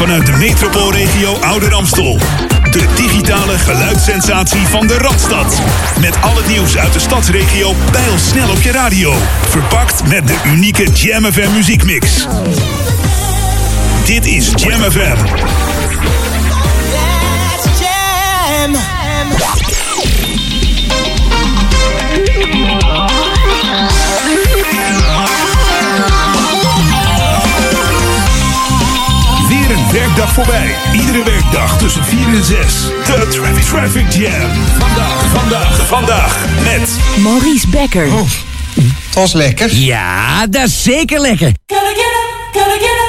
vanuit de metropoolregio Ouder Amstel. De digitale geluidssensatie van de Radstad. Met al het nieuws uit de stadsregio snel op je radio. Verpakt met de unieke Jam FM muziekmix. Dit is Jam FM. Let's. Werkdag voorbij. Iedere werkdag tussen 4 en 6. De Traffic, Traffic Jam. Vandaag, vandaag, vandaag met... Maurice Becker. Oh, het was lekker. Ja, dat is zeker lekker. Gotta get up, gotta get up.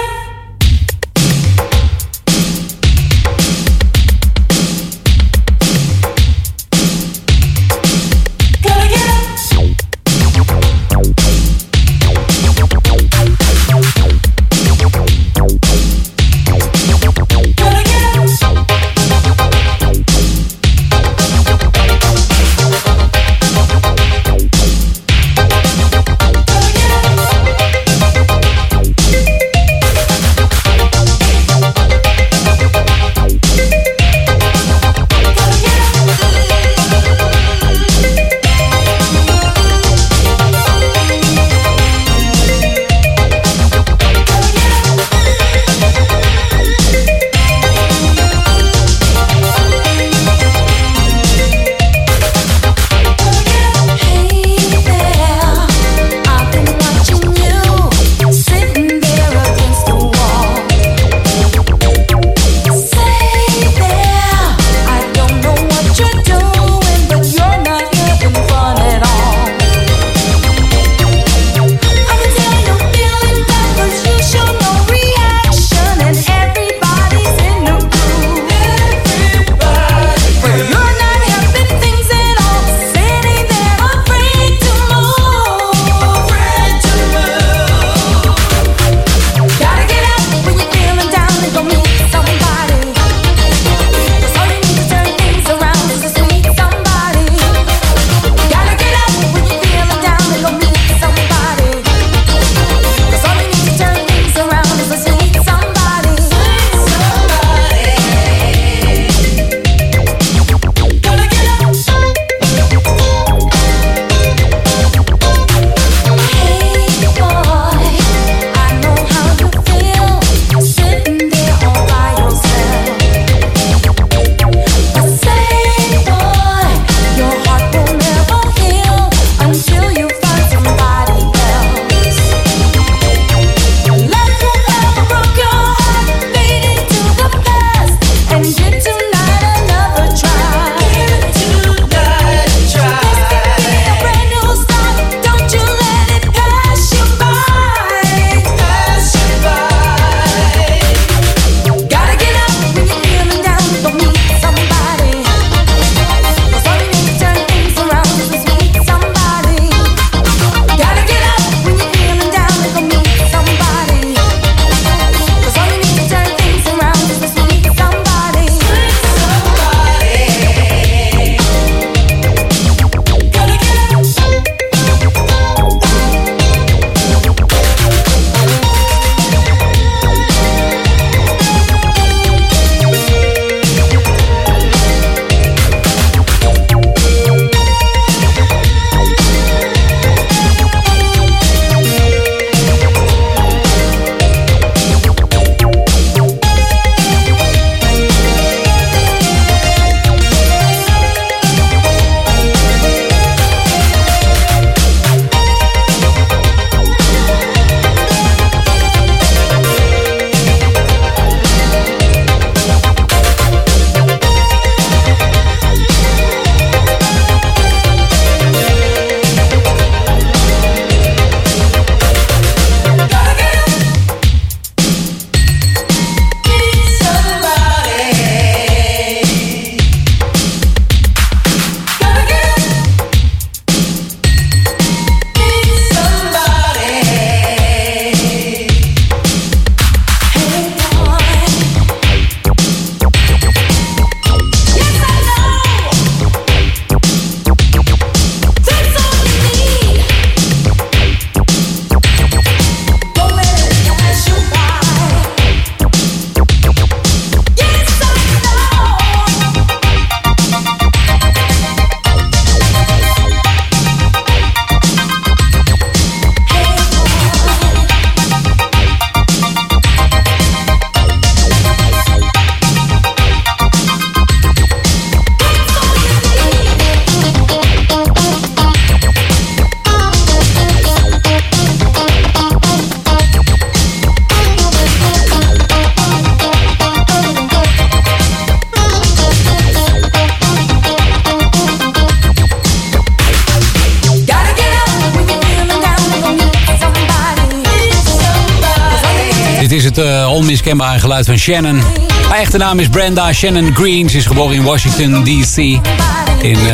Onmiskenbare geluid van Shannon. Haar echte naam is Brenda Shannon Green. Ze is geboren in Washington, D.C. in uh,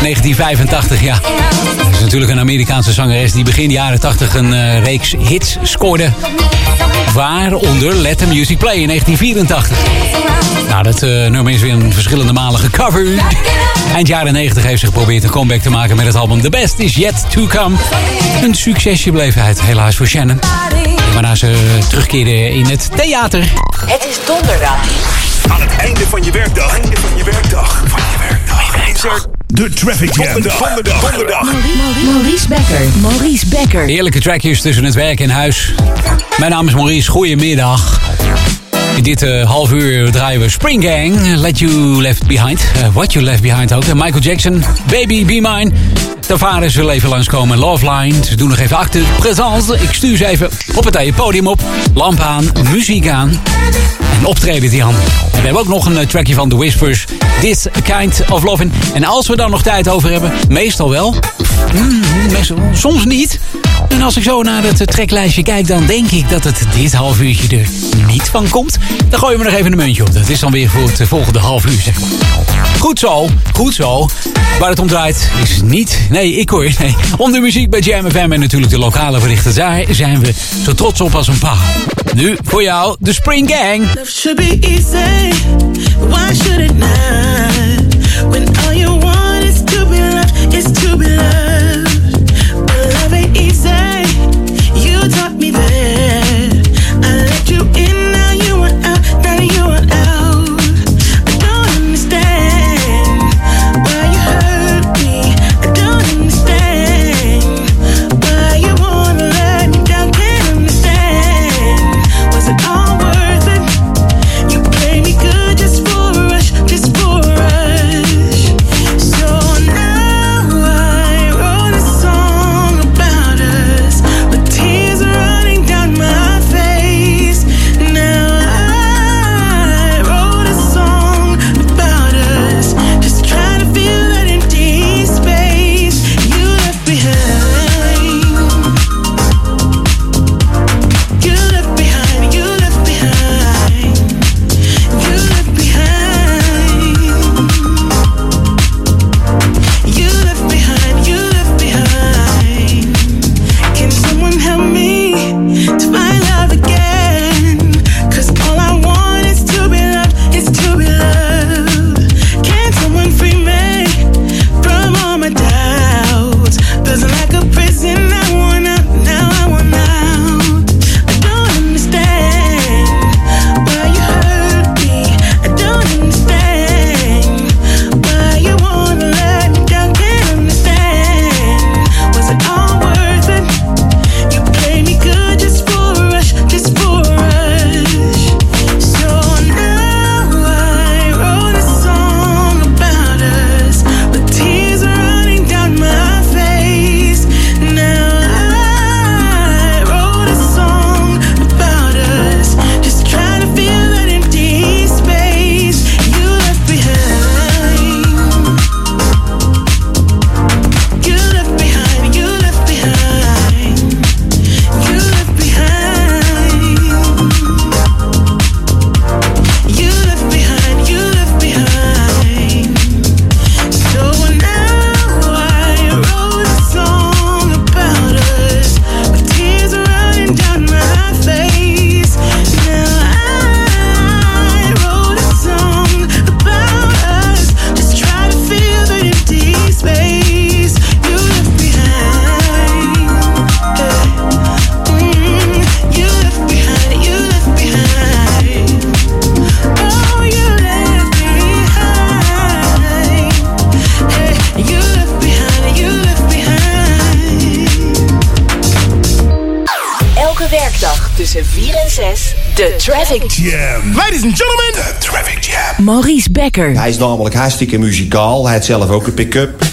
1985, ja. Ze is natuurlijk een Amerikaanse zangeres die begin jaren 80 een uh, reeks hits scoorde. Waaronder Let the Music Play in 1984. Nou, dat uh, nummer is weer een verschillende malen gecoverd. Eind jaren 90 heeft ze geprobeerd een comeback te maken met het album The Best Is Yet To Come. Een succesje bleef het, helaas voor Shannon. Waarna ze terugkeerde in het theater. Het is donderdag. Aan het einde van je werkdag. Einde van je werkdag. Van je werkdag. Is er de Traffic Jam. Donderdag. Donderdag. Maurice Becker. Maurice Becker. Heerlijke trackjes tussen het werk en huis. Mijn naam is Maurice. Goedemiddag. In dit uh, half uur draaien we Spring Gang, Let You Left Behind. Uh, What You Left Behind ook. Michael Jackson, Baby Be Mine. Tavares wil even langskomen. Love Line. Ze doen nog even acte présence. Ik stuur ze even op het podium op. Lamp aan, muziek aan. En optreden die handen. En we hebben ook nog een uh, trackje van The Whispers. This Kind of Loving. En als we dan nog tijd over hebben, meestal wel. Mm, meestal, soms niet. En als ik zo naar het treklijstje kijk, dan denk ik dat het dit half uurtje er niet van komt. Dan gooien we nog even een muntje op. Dat is dan weer voor het volgende half uur, zeg maar. Goed zo, goed zo. Waar het om draait is niet... Nee, ik hoor nee. Om de muziek bij Jam FM en natuurlijk de lokale berichten. Daar zijn we zo trots op als een paal. Nu voor jou de Spring Gang. Love. Why should it? When Hij is namelijk hartstikke muzikaal. Hij heeft zelf ook een pick-up.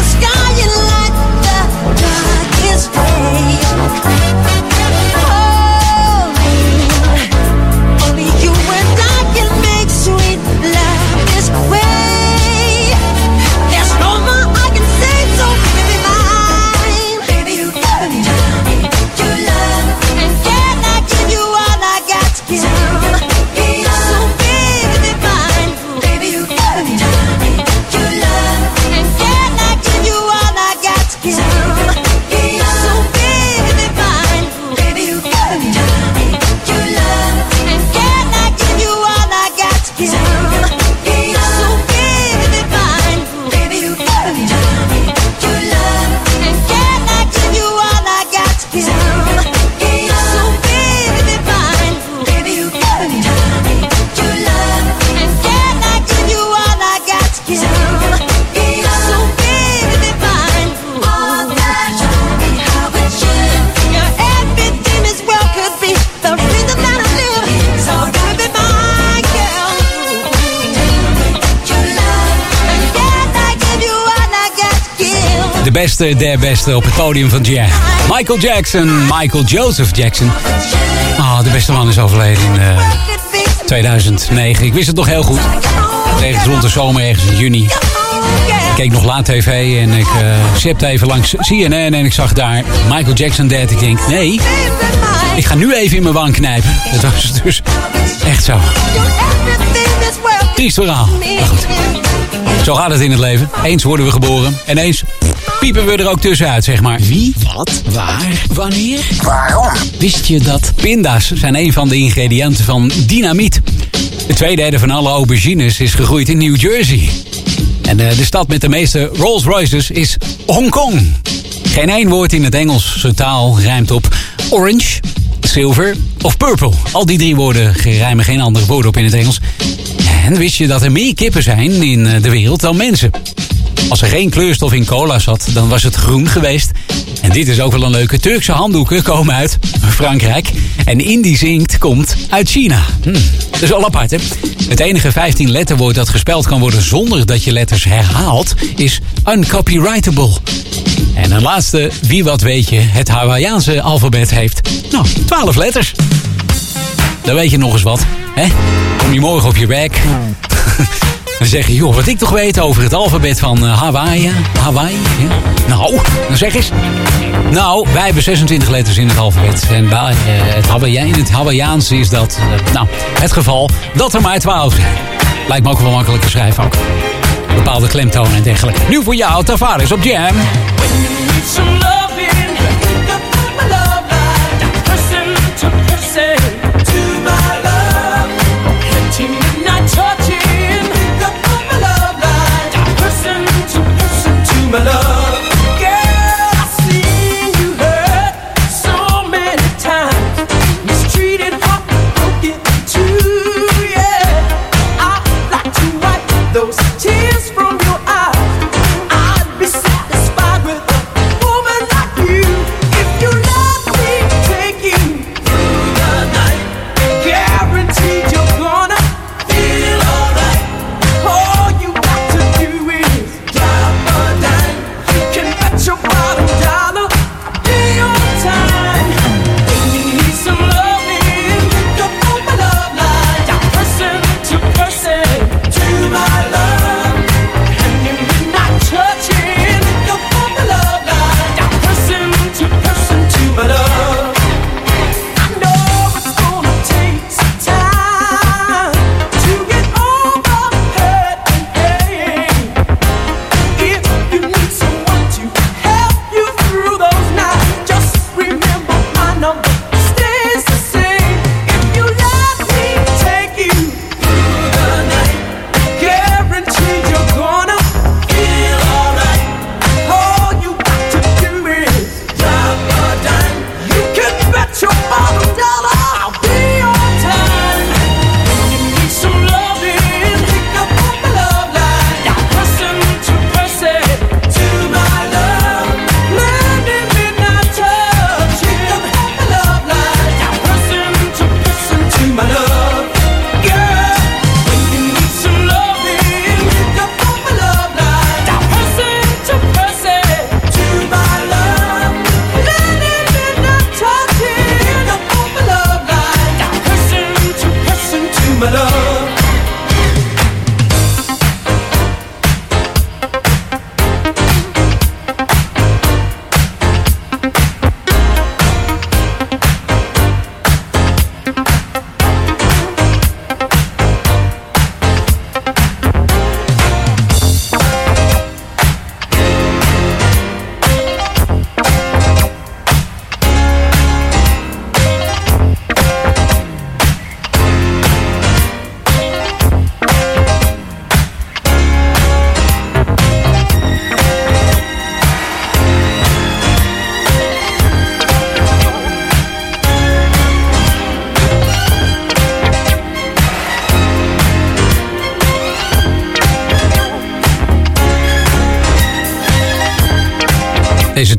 The sky beste der beste op het podium van Jam. Michael Jackson, Michael Joseph Jackson. Ah, de beste man is overleden in eh, 2009. Ik wist het nog heel goed. Ergens rond de zomer, ergens in juni. Ik keek nog laat tv en ik uh, even langs CNN en ik zag daar Michael Jackson dead. Ik denk, nee, ik ga nu even in mijn wang knijpen. Dat was dus echt zo. Triest verhaal. Maar goed, zo gaat het in het leven. Eens worden we geboren en eens piepen we er ook tussenuit, zeg maar. Wie, wat, waar, wanneer? Waarom? Wist je dat pinda's zijn een van de ingrediënten van dynamiet? De tweederde van alle aubergines is gegroeid in New Jersey. En eh, de stad met de meeste Rolls Royces is Hongkong. Geen één woord in het Engelse taal rijmt op orange, silver of purple. Al die drie woorden rijmen geen andere woorden op in het Engels. En wist je dat er meer kippen zijn in eh, de wereld dan mensen? Als er geen kleurstof in cola zat, dan was het groen geweest. En dit is ook wel een leuke. Turkse handdoeken komen uit Frankrijk. En Indisch inkt komt uit China. Hm, dat is wel apart, hè? Het enige 15 letterwoord dat gespeld kan worden zonder dat je letters herhaalt, is uncopyrightable. En een laatste, wie wat weet je, het Hawaiiaanse alfabet heeft, nou, 12 letters. Dan weet je nog eens wat, hè? Kom je morgen op je werk. Dan zeg je, joh, wat ik toch weet over het alfabet van eh, Hawaii. Hawaii, ja. Nou, dan zeg eens. Nou, wij hebben 26 letters in het alfabet. En bij eh, het, Hawaii, in het Hawaiiaans is dat, eh, nou, het geval dat er maar 12 zijn. Lijkt me ook wel makkelijk te schrijven ook. Bepaalde klemtonen en dergelijke. Nu voor jou, Tavares op Jam. below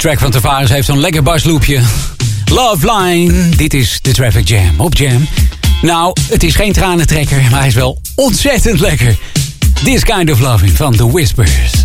track van Tavares heeft zo'n lekker basloopje. Love Line. Dit is de Traffic Jam op Jam. Nou, het is geen tranentrekker, maar hij is wel ontzettend lekker. This Kind of Loving van The Whispers.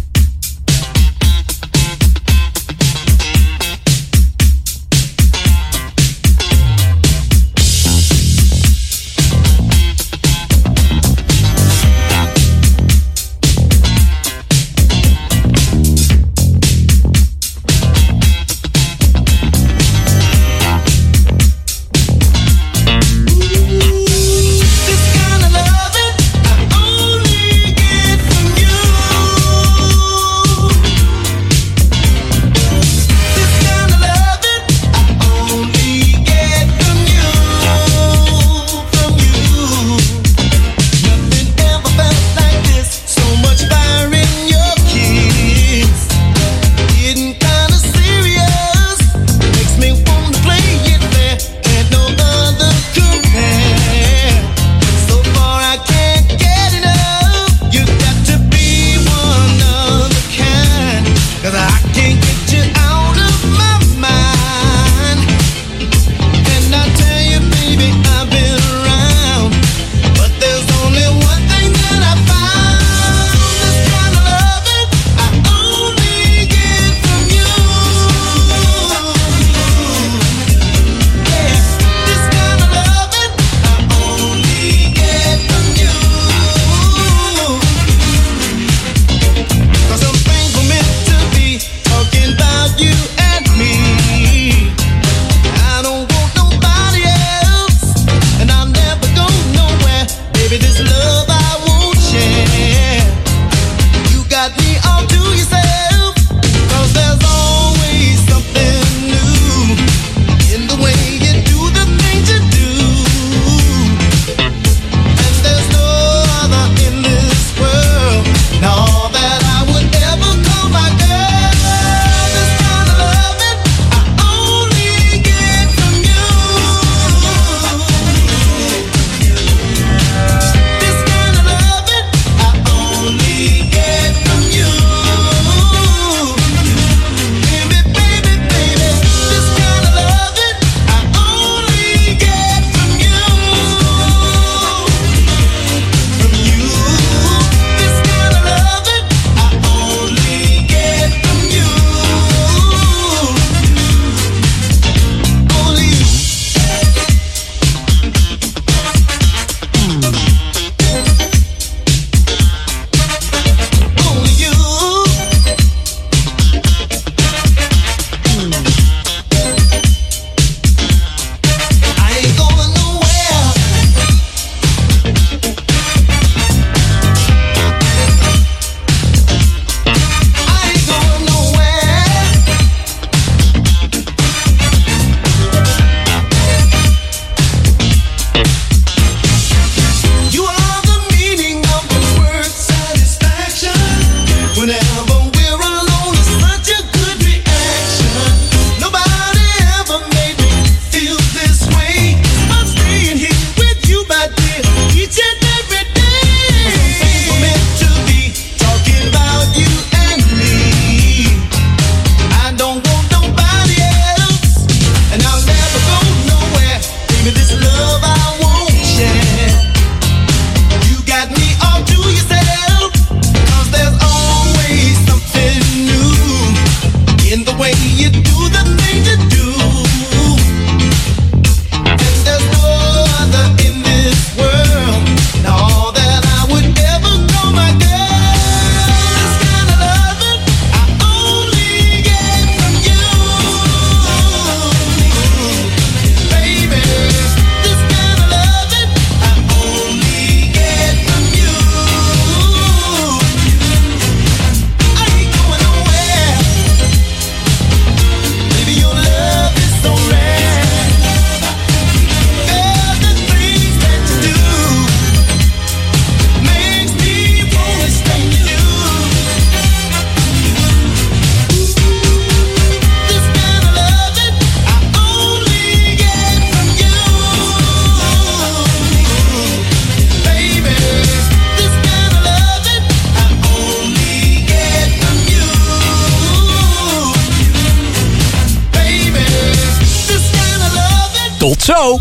Tot zo!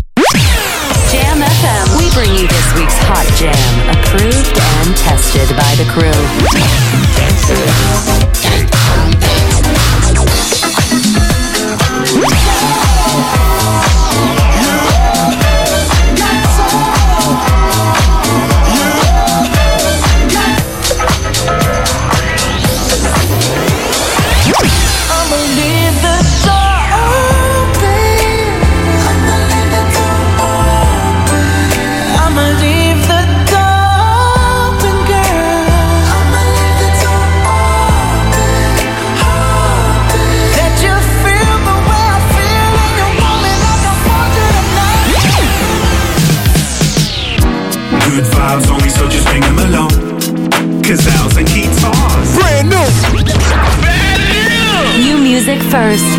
Jam FM. We bring you this week's hot jam. Approved and tested by the crew.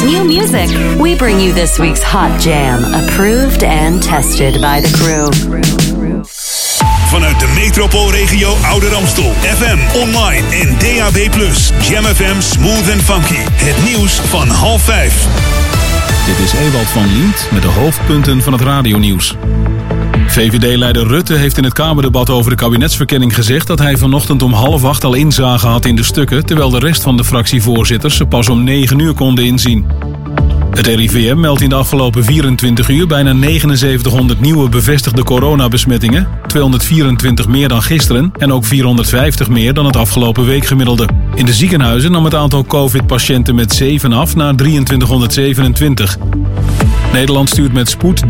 New music. We bring you this week's hot jam. Approved and tested by the crew. Vanuit de metropoolregio Ouder Amstel. FM, online en DAB+. Jam FM Smooth and Funky. Het nieuws van half vijf. Dit is Ewald van Lient met de hoofdpunten van het radionieuws. VVD-leider Rutte heeft in het Kamerdebat over de kabinetsverkenning gezegd dat hij vanochtend om half acht al inzage had in de stukken, terwijl de rest van de fractievoorzitters ze pas om negen uur konden inzien. Het RIVM meldt in de afgelopen 24 uur bijna 7900 nieuwe bevestigde coronabesmettingen, 224 meer dan gisteren en ook 450 meer dan het afgelopen weekgemiddelde. In de ziekenhuizen nam het aantal covid-patiënten met 7 af naar 2327. Nederland stuurt met spoed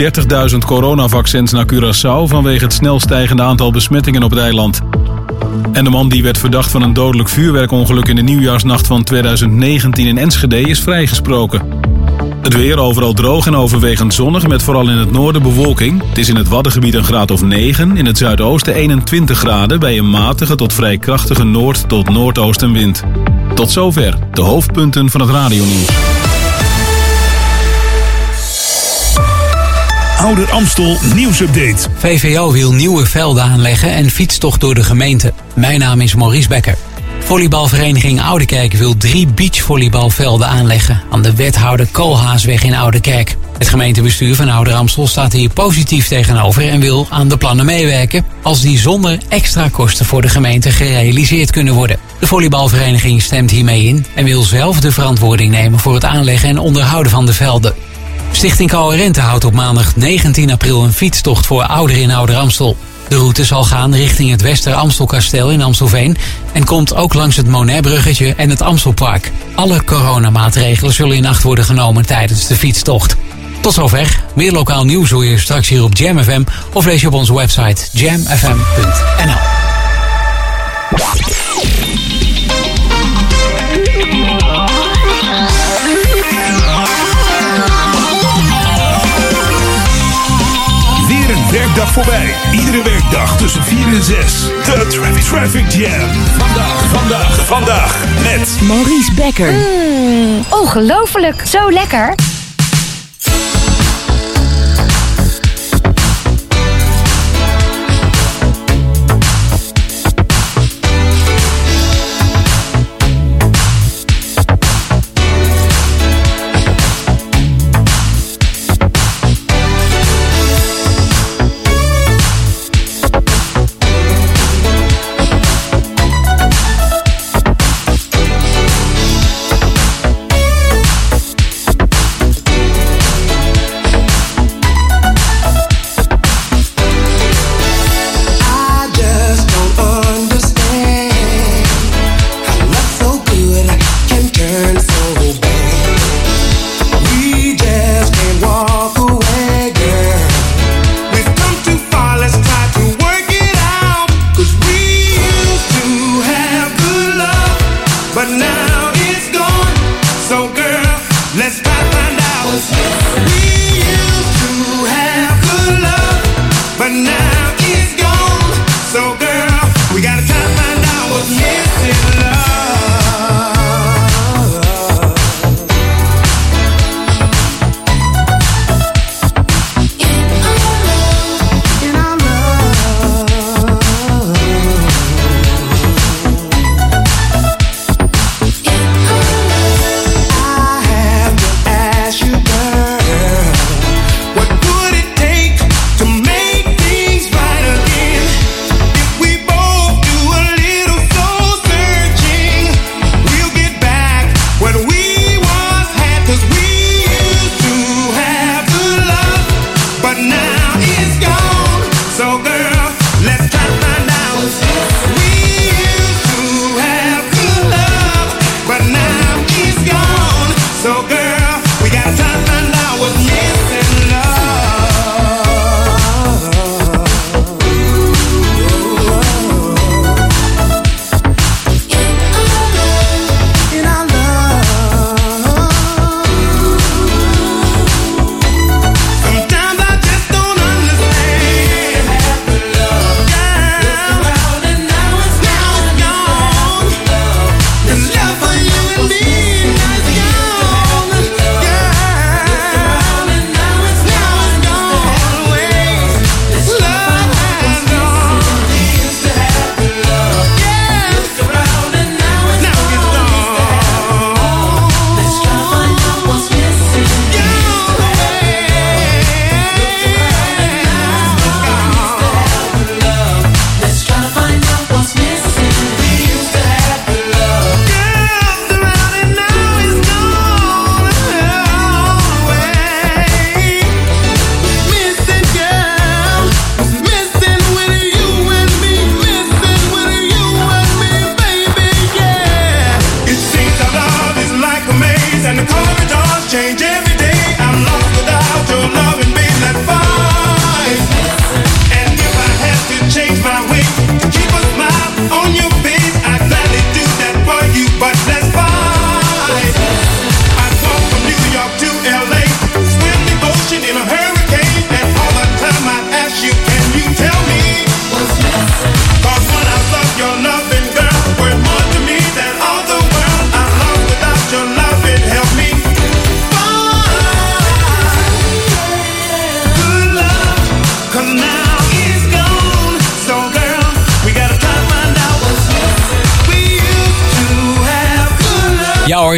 30.000 coronavaccins naar Curaçao vanwege het snel stijgende aantal besmettingen op het eiland. En de man die werd verdacht van een dodelijk vuurwerkongeluk in de nieuwjaarsnacht van 2019 in Enschede is vrijgesproken. Het weer overal droog en overwegend zonnig met vooral in het noorden bewolking. Het is in het Waddengebied een graad of 9, in het zuidoosten 21 graden bij een matige tot vrij krachtige noord- tot noordoostenwind. Tot zover de hoofdpunten van het radionieuws. Ouder Amstel nieuwsupdate. VVO wil nieuwe velden aanleggen en fietstocht door de gemeente. Mijn naam is Maurice Becker. Volleybalvereniging Oudekerk wil drie beachvolleybalvelden aanleggen... aan de wethouder Koolhaasweg in Oudekerk. Het gemeentebestuur van Ouder Amstel staat hier positief tegenover... en wil aan de plannen meewerken... als die zonder extra kosten voor de gemeente gerealiseerd kunnen worden. De volleybalvereniging stemt hiermee in... en wil zelf de verantwoording nemen voor het aanleggen en onderhouden van de velden. Stichting Coherente houdt op maandag 19 april een fietstocht voor ouderen in Ouder Amstel. De route zal gaan richting het Wester Amstelkasteel in Amstelveen en komt ook langs het Monetbruggetje en het Amstelpark. Alle coronamaatregelen zullen in acht worden genomen tijdens de fietstocht. Tot zover. Meer lokaal nieuws hoor je straks hier op Jam FM of lees je op onze website jamfm.nl. werkdag voorbij. Iedere werkdag tussen 4 en 6. De Traffic, Traffic Jam. Vandaag, vandaag, vandaag met... Maurice Becker. ongelooflijk, zo lekker.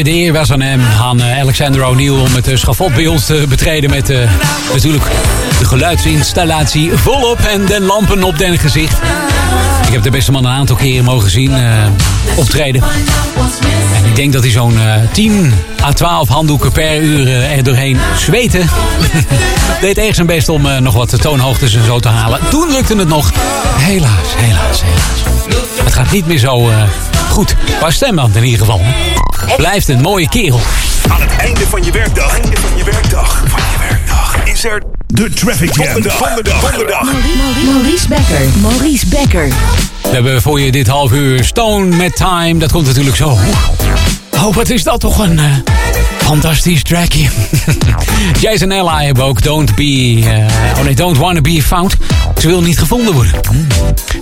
De eer was aan hem, aan eh, Alexander O'Neill... om het uh, schafot bij ons te betreden met uh, natuurlijk de geluidsinstallatie volop... en de lampen op den gezicht. Ik heb de beste man een aantal keren mogen zien optreden. En ik denk dat hij zo'n 10 à 12 handdoeken per uur er doorheen zweten. Deed echt zijn best om nog wat toonhoogtes en zo te halen. Toen lukte het nog. Helaas, helaas, helaas. Het gaat niet meer zo goed. Qua stemband in ieder geval. Blijft een mooie kerel. Aan het einde van je werkdag. Einde van je werkdag. Van je werkdag. Is er de traffic jam van de dag. Donderdag. Maurice Becker. Maurice Becker. We hebben voor je dit half uur Stone met Time. Dat komt natuurlijk zo. Oh, wat is dat toch een uh, fantastisch trackje. Jason Ella hebben ook Don't Be... Uh, oh nee, Don't Wanna Be Found. Ze wil niet gevonden worden.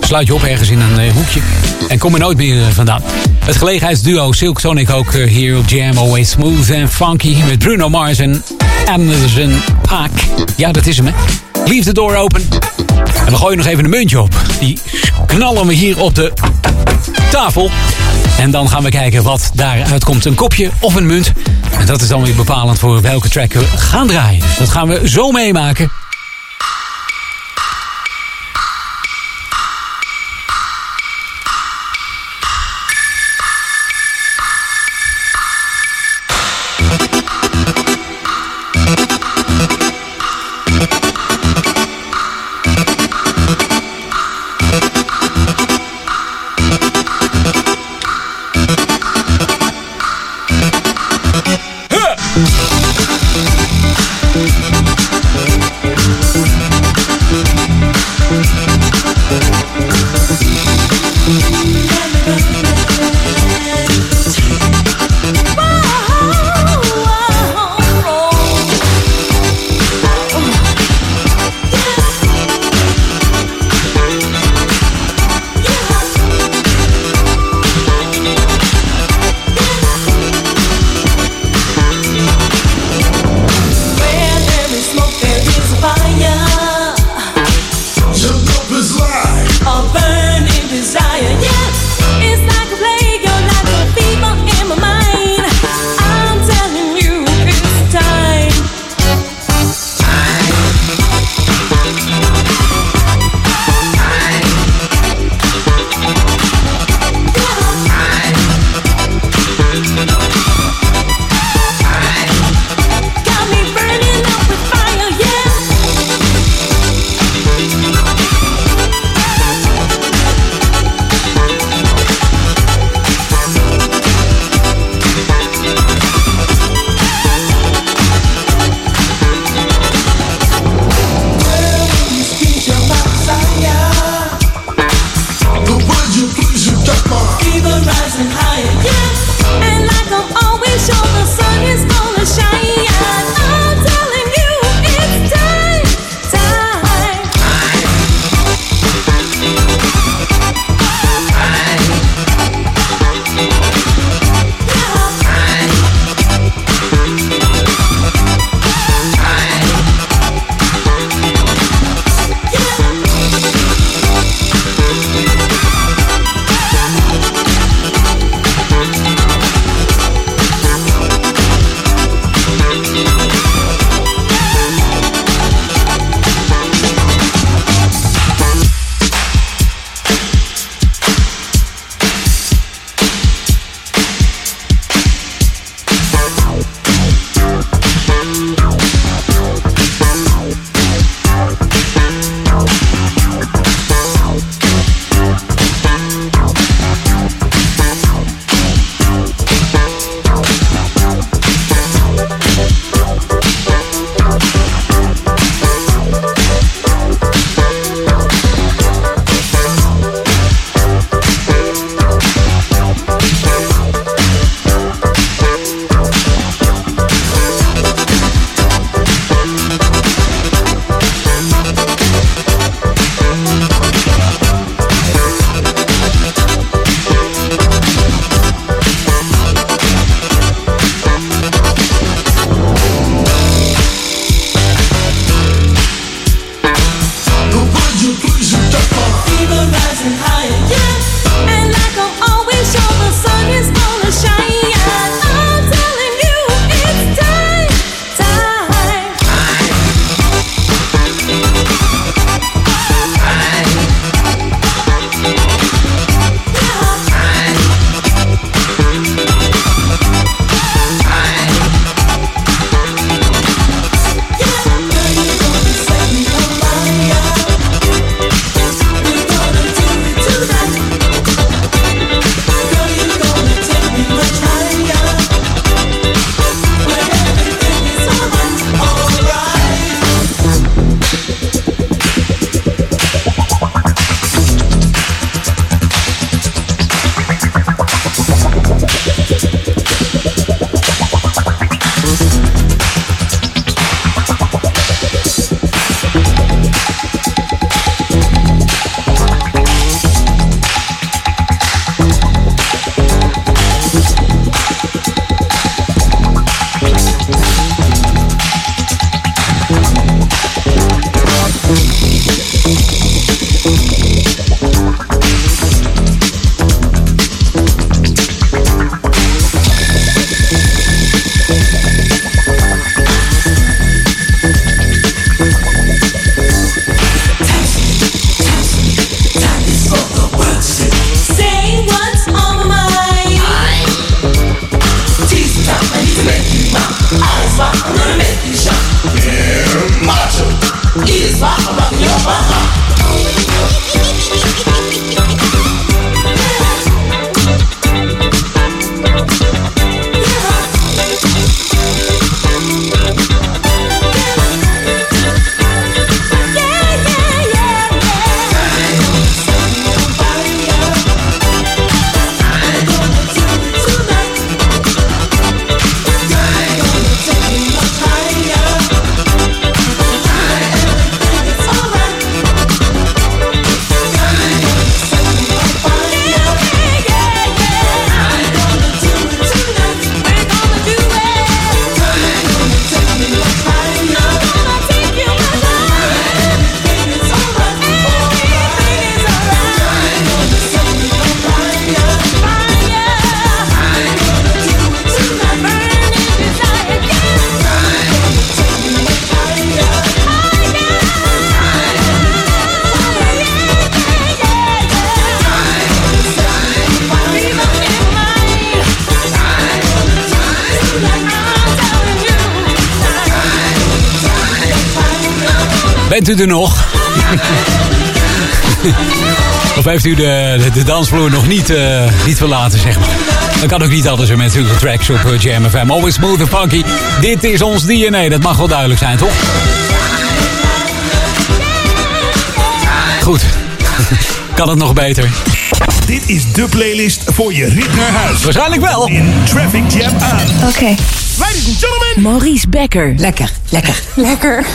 Sluit je op ergens in een uh, hoekje. En kom er nooit meer vandaan. Het gelegenheidsduo Silk Sonic ook hier op Jam. Always smooth and funky. Met Bruno Mars en Anderson Paak. Ja, dat is hem hè. Leave the door open. En we gooien nog even een muntje op. Die knallen we hier op de tafel. En dan gaan we kijken wat daaruit komt. Een kopje of een munt. En dat is dan weer bepalend voor welke track we gaan draaien. Dus dat gaan we zo meemaken. u er nog? of heeft u de, de, dansvloer nog niet, eh, niet verlaten, zeg maar? Dat kan ook niet anders zo met zulke tracks op eh, Jam FM. Always smooth and funky. Dit is ons DNA, dat mag wel duidelijk zijn, toch? Goed. kan het nog beter? Dit is de playlist voor je rit naar huis. Waarschijnlijk wel. In Traffic Jam aan. Oké. Ladies and gentlemen. Maurice Becker. Lekker, lekker, lekker.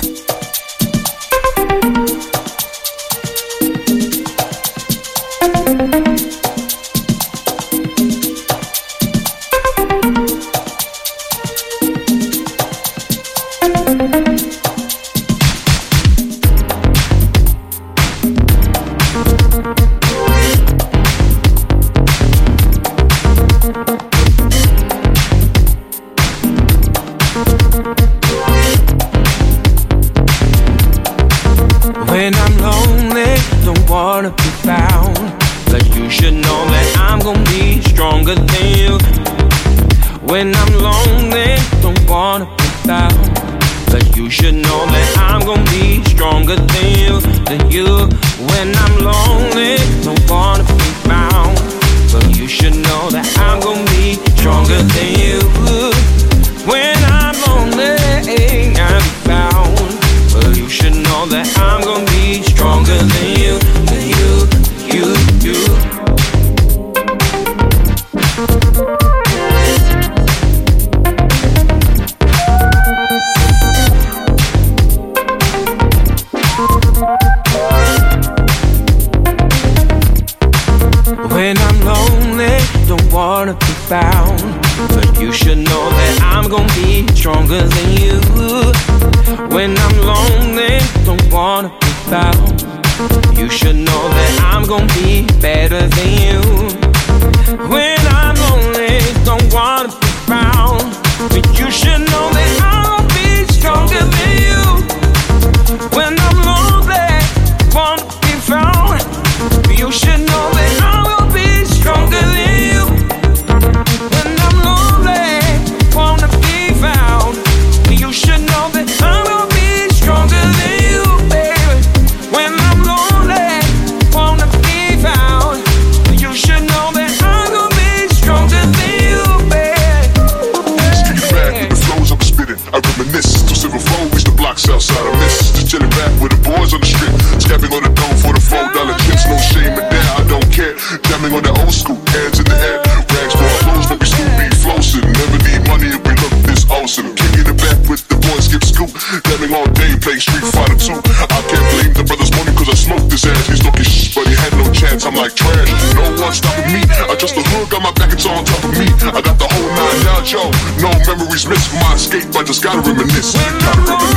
play Street Fighter 2. I can't blame the brothers money cause I smoked his ass. He's talking shh, but he had no chance. I'm like trash. No one stopping me. I just the hood, got my back, it's on top of me. I got the whole nine yards, yo. No memories missed from my escape. I just gotta reminisce. Gotta reminisce.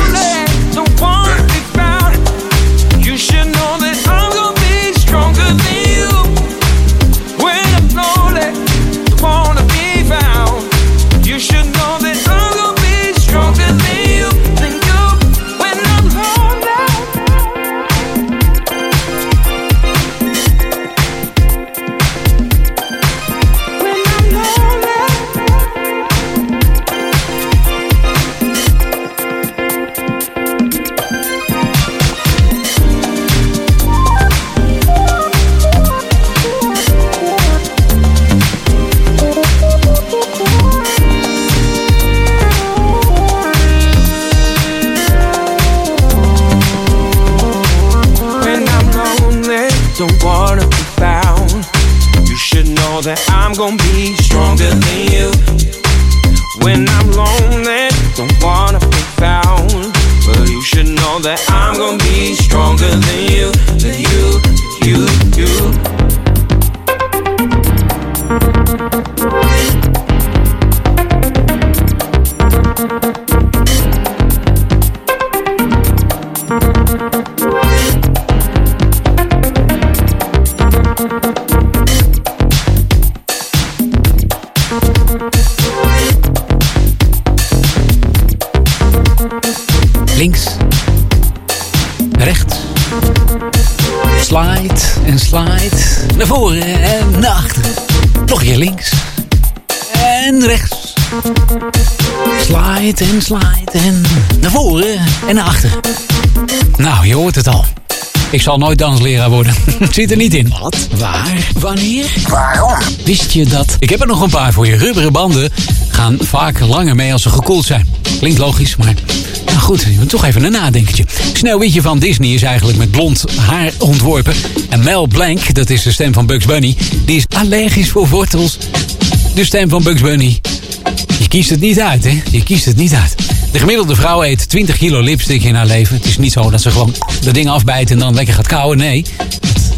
Ik zal nooit dansleraar worden. Zit er niet in. Wat? Waar? Wanneer? Waarom? Wist je dat? Ik heb er nog een paar voor je. Rubberen banden gaan vaak langer mee als ze gekoeld zijn. Klinkt logisch, maar... Nou goed, toch even een nadenkertje. Sneeuwwitje van Disney is eigenlijk met blond haar ontworpen. En Mel Blanc, dat is de stem van Bugs Bunny... die is allergisch voor wortels. De stem van Bugs Bunny. Je kiest het niet uit, hè? Je kiest het niet uit. De gemiddelde vrouw eet 20 kilo lipstick in haar leven. Het is niet zo dat ze gewoon dat ding afbijt en dan lekker gaat kauwen. Nee,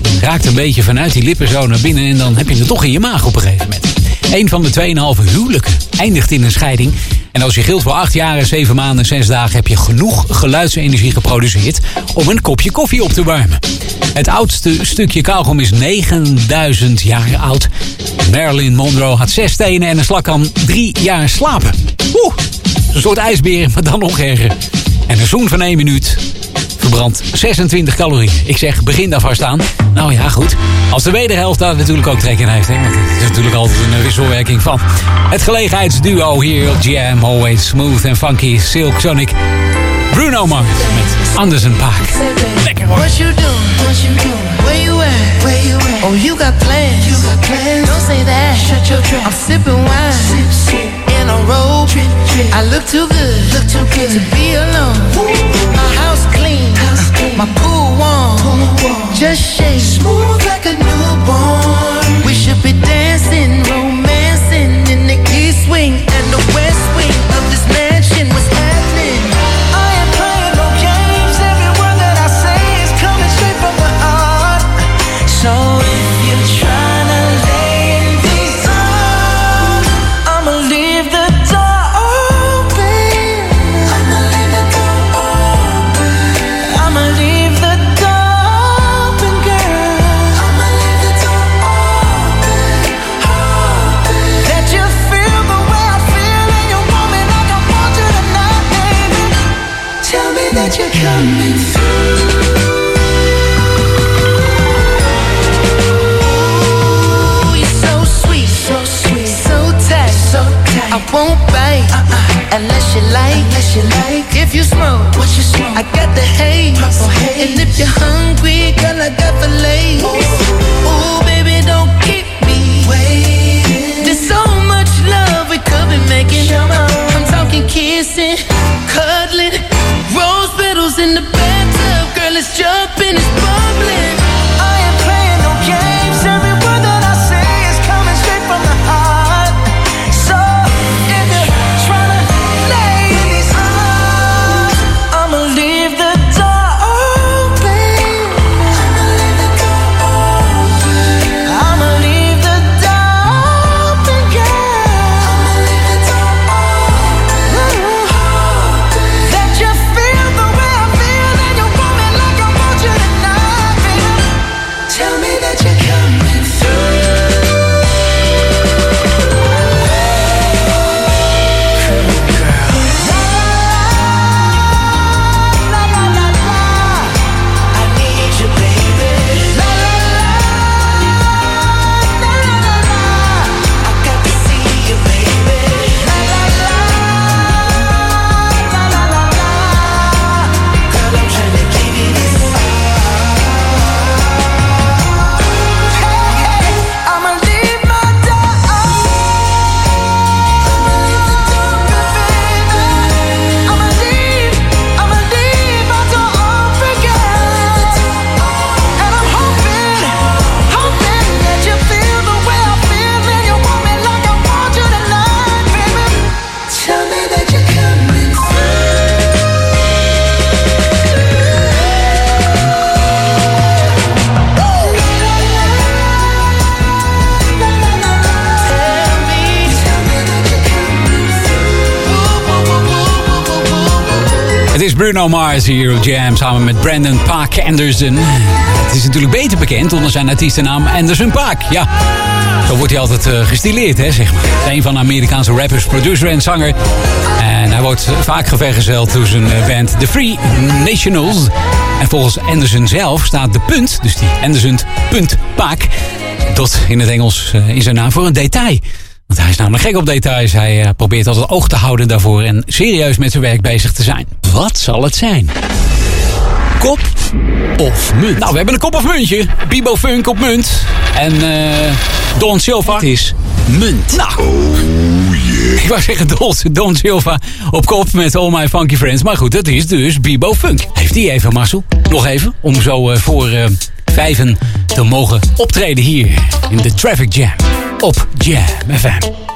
het raakt een beetje vanuit die lippen zo naar binnen... en dan heb je het toch in je maag op een gegeven moment. Een van de 2,5 huwelijken eindigt in een scheiding. En als je gilt voor 8 jaar en 7 maanden en 6 dagen... heb je genoeg geluidsenergie geproduceerd om een kopje koffie op te warmen. Het oudste stukje kauwgom is 9000 jaar oud. Marilyn Monroe had 6 tenen en een slak kan 3 jaar slapen. Een soort ijsbeer, maar dan nog erger. En een zoen van 1 minuut verbrandt 26 calorieën. Ik zeg, begin daar vast aan. Nou ja, goed. Als de wederhelft daar natuurlijk ook trek in heeft. Hè? Het is natuurlijk altijd een wisselwerking van. Het gelegenheidsduo hier op Jam. Always smooth en funky. Silk Sonic. Bruno Mars met Anderson Paak. Lekker hoor. What you doing? What you doing? Where you at? Where you at? Oh, you got plans. You got plans. Don't say that. Shut your trap. I'm sipping wine. In a robe. Trip. I look too good. Look too good to be alone. My house clean. My. Pool warm. Just shake. Smooth like Op Jam samen met Brandon Paak Anderson. Het is natuurlijk beter bekend onder zijn artiestennaam Anderson Paak. Ja, zo wordt hij altijd eh, gestileerd, hè, zeg maar. Is een van de Amerikaanse rappers, producer en zanger. En hij wordt vaak gevergezeld door zijn eh, band The Free Nationals. En volgens Anderson zelf staat de punt, dus die Anderson punt Paak... tot in het Engels eh, in zijn naam voor een detail. Want hij is namelijk gek op details. Hij probeert altijd oog te houden daarvoor en serieus met zijn werk bezig te zijn. Wat zal het zijn? Kop of munt? Nou, we hebben een kop of muntje. Bibo Funk op munt. En eh Don Silva. Het is munt. Nou. Ik wou zeggen Don, Don Silva op kop met All My Funky Friends. Maar goed, dat is dus Bibo Funk. Heeft die even, Marcel? Nog even, om zo eh, voor eh, vijven te mogen optreden hier in de Traffic Jam op Jam FM.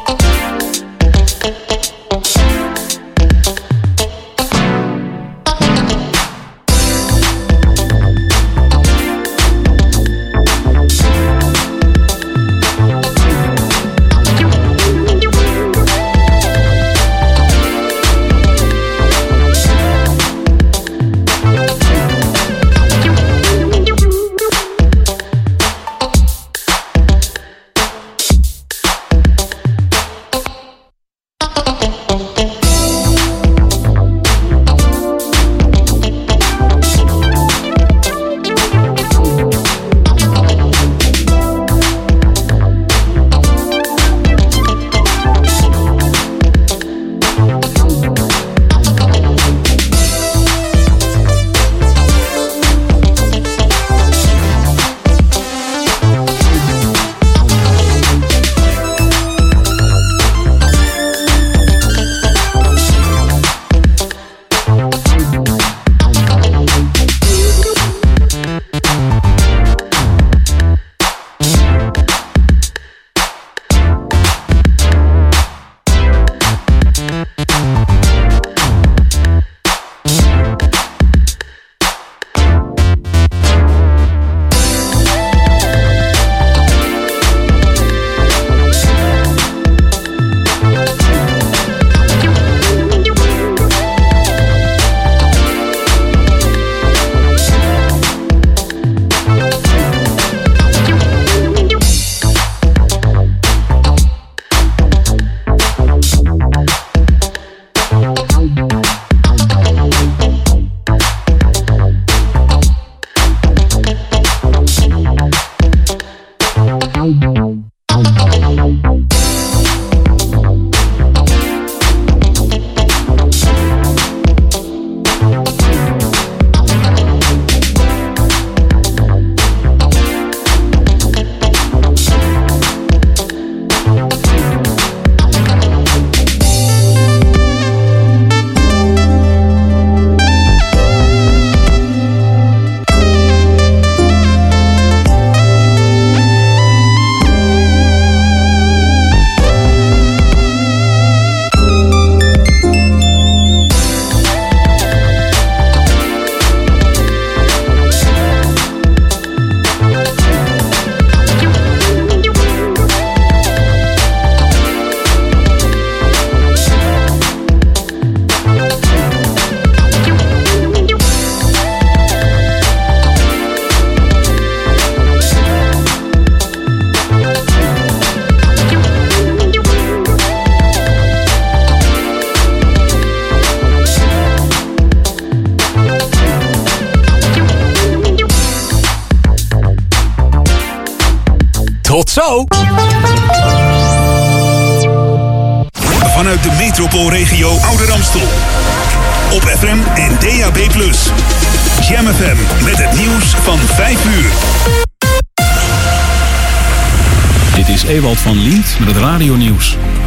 Radionieuws.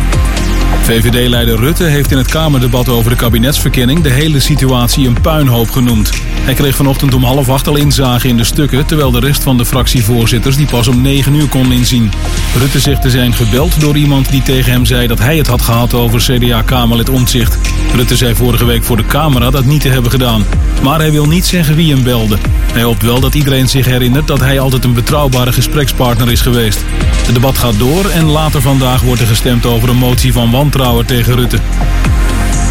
VVD-leider Rutte heeft in het Kamerdebat over de kabinetsverkenning de hele situatie een puinhoop genoemd. Hij kreeg vanochtend om half acht al inzage in de stukken, terwijl de rest van de fractievoorzitters die pas om negen uur kon inzien. Rutte zegt te zijn gebeld door iemand die tegen hem zei dat hij het had gehad over CDA-Kamerlid Omtzigt. Rutte zei vorige week voor de camera dat niet te hebben gedaan. Maar hij wil niet zeggen wie hem belde. Hij hoopt wel dat iedereen zich herinnert dat hij altijd een betrouwbare gesprekspartner is geweest. Het debat gaat door en later vandaag wordt er gestemd over een motie van wantrouwen tegen Rutte.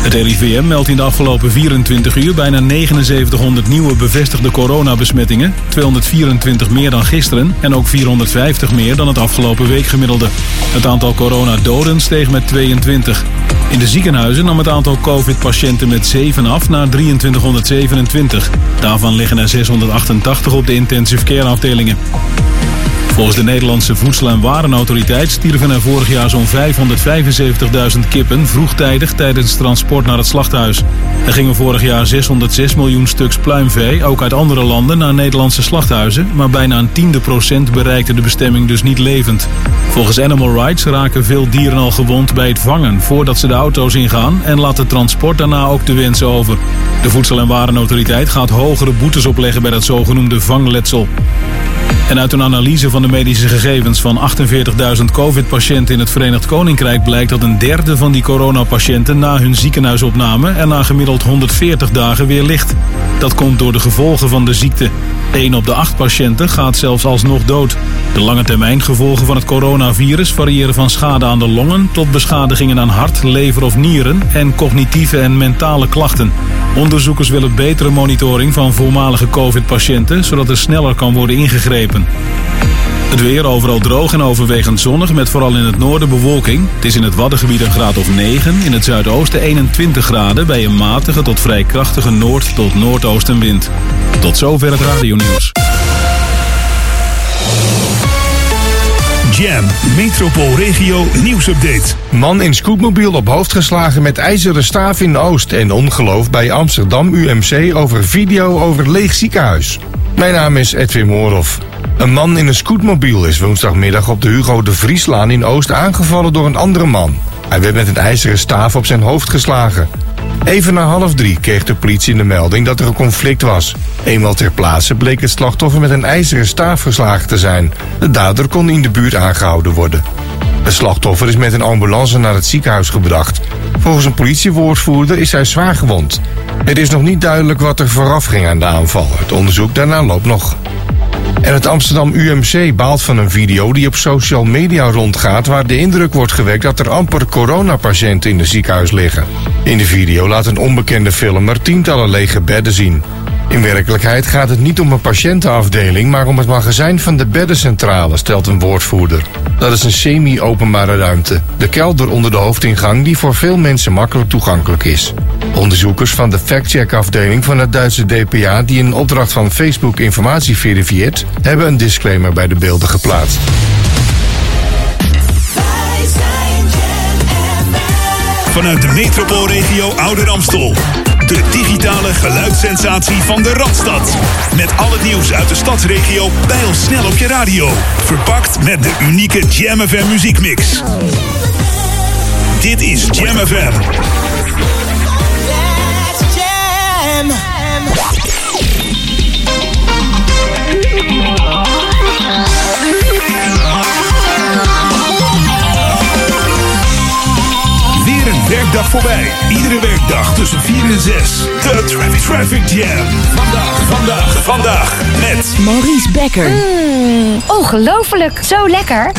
Het RIVM meldt in de afgelopen 24 uur bijna 7900 nieuwe bevestigde coronabesmettingen. 224 meer dan gisteren en ook 450 meer dan het afgelopen weekgemiddelde. Het aantal coronadoden steeg met 22. In de ziekenhuizen nam het aantal covid-patiënten met 7 af naar 2327. Daarvan liggen er 688 op de intensive care afdelingen. Volgens de Nederlandse Voedsel- en Warenautoriteit stierven er vorig jaar zo'n 575.000 kippen vroegtijdig tijdens transport naar het slachthuis. Er gingen vorig jaar 606 miljoen stuks pluimvee, ook uit andere landen, naar Nederlandse slachthuizen, maar bijna een tiende procent bereikte de bestemming dus niet levend. Volgens Animal Rights raken veel dieren al gewond bij het vangen voordat ze de auto's ingaan en laat het transport daarna ook de wens over. De Voedsel- en Warenautoriteit gaat hogere boetes opleggen bij dat zogenoemde vangletsel. En uit een analyse van de medische gegevens van 48.000 COVID-patiënten in het Verenigd Koninkrijk blijkt dat een derde van die coronapatiënten na hun ziekenhuisopname er na gemiddeld 140 dagen weer ligt. Dat komt door de gevolgen van de ziekte. 1 op de 8 patiënten gaat zelfs alsnog dood. De lange termijn gevolgen van het coronavirus variëren van schade aan de longen tot beschadigingen aan hart, lever of nieren en cognitieve en mentale klachten. Onderzoekers willen betere monitoring van voormalige COVID-patiënten, zodat er sneller kan worden ingegrepen. Het weer overal droog en overwegend zonnig, met vooral in het noorden bewolking. Het is in het Waddengebied een graad of 9, in het zuidoosten 21 graden... bij een matige tot vrij krachtige noord- tot noordoostenwind. Tot zover het radionieuws. Jam, Metropoolregio nieuwsupdate. Man in scootmobiel op hoofd geslagen met ijzeren staaf in Oost en ongeloof bij Amsterdam UMC over video over leeg ziekenhuis. Mijn naam is Edwin Moorhoff. Een man in een scootmobiel is woensdagmiddag op de Hugo de Vrieslaan in Oost aangevallen door een andere man. Hij werd met een ijzeren staaf op zijn hoofd geslagen. Even na half drie kreeg de politie de melding dat er een conflict was. Eenmaal ter plaatse bleek het slachtoffer met een ijzeren staaf geslagen te zijn. De dader kon in de buurt aangehouden worden. Het slachtoffer is met een ambulance naar het ziekenhuis gebracht. Volgens een politiewoordvoerder is hij zwaar gewond. Het is nog niet duidelijk wat er vooraf ging aan de aanval. Het onderzoek daarna loopt nog. En het Amsterdam UMC baalt van een video die op social media rondgaat... waar de indruk wordt gewekt dat er amper coronapatiënten in het ziekenhuis liggen. In de video laat een onbekende filmer tientallen lege bedden zien. In werkelijkheid gaat het niet om een patiëntenafdeling... maar om het magazijn van de beddencentrale, stelt een woordvoerder. Dat is een semi-openbare ruimte. De kelder onder de hoofdingang die voor veel mensen makkelijk toegankelijk is. Onderzoekers van de factcheck-afdeling van het Duitse DPA... die in opdracht van Facebook informatie verifieert... hebben een disclaimer bij de beelden geplaatst. Vanuit de metropoolregio Ouder Amstel. De digitale geluidssensatie van de Radstad. Met al het nieuws uit de stadsregio pijl snel op je radio. Verpakt met de unieke Jam FM muziekmix. Dit is Jam een werkdag voorbij. Iedere werkdag tussen 4 en 6. De Traffic, Traffic Jam. Vandaag, vandaag, vandaag met... Maurice Becker. Mm, ongelooflijk, zo lekker.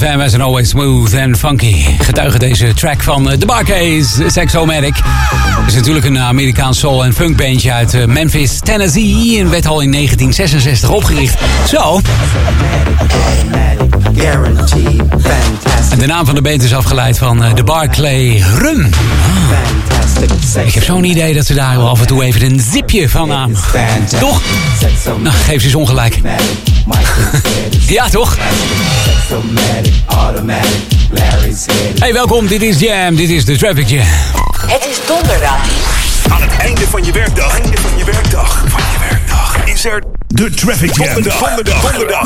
Dit is as always smooth and funky. Getuige deze track van eh, The Barcades, Sexomatic. Het is natuurlijk een Amerikaans soul- en funkbandje uit eh, Memphis, Tennessee. En werd al in 1966 opgericht. Zo. En de naam van de band is afgeleid van eh, de Barclay Rum. Ah. Ik heb zo'n idee dat ze daar af en toe even een zipje van aan. Toch? Nou, geef ze eens ongelijk. Ja, toch? Hey, welkom. Dit is Jam. Dit is de Traffic Jam. Het is donderdag. Aan het einde van je werkdag. Einde van je werkdag. Van je werkdag. Is er de Traffic Jam. Donderdag. Donderdag.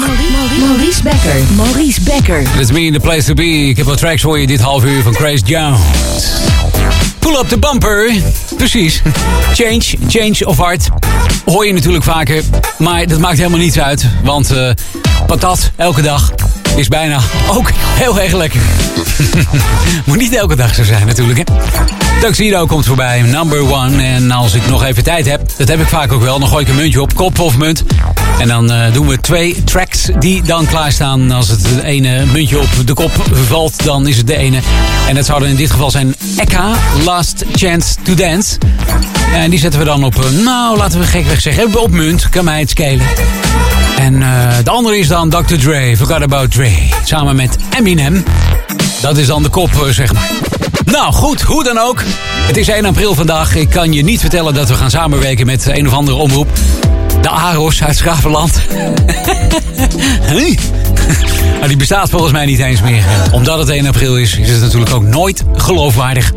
Maurice Becker. Maurice Becker. Let's me in the place to be. Ik heb wat tracks voor je dit half uur van Grace Jones. Pull up the bumper. Precies. Change, change of heart. Hoor je natuurlijk vaker. Maar dat maakt helemaal niets uit. Want eh, patat elke dag is bijna ook heel erg lekker. Moet niet elke dag zo zijn natuurlijk. Hè? Tuxedo komt voorbij, number one. En als ik nog even tijd heb, dat heb ik vaak ook wel, dan gooi ik een muntje op, kop of munt. En dan eh, doen we twee tracks die dan klaarstaan. Als het ene muntje op de kop valt, dan is het de ene. En dat zou dan in dit geval zijn Eka, Last Chance to Dance. En die zetten we dan op, eh, nou laten we gekweg zeggen, op munt. Kan mij het schelen. En eh, de andere is dan Dr. Dre, Forgot About Dre. Samen met Eminem. Dat is dan de kop, zeg maar. Nou goed, hoe dan ook. Het is 1 april vandaag. Ik kan je niet vertellen dat we gaan samenwerken met een of andere omroep. De Aros uit Schravenland. Huh? Maar die bestaat volgens mij niet eens meer. Omdat het 1 april is, is het natuurlijk ook nooit geloofwaardig.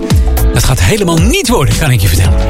Dat gaat helemaal niet worden, kan ik je vertellen.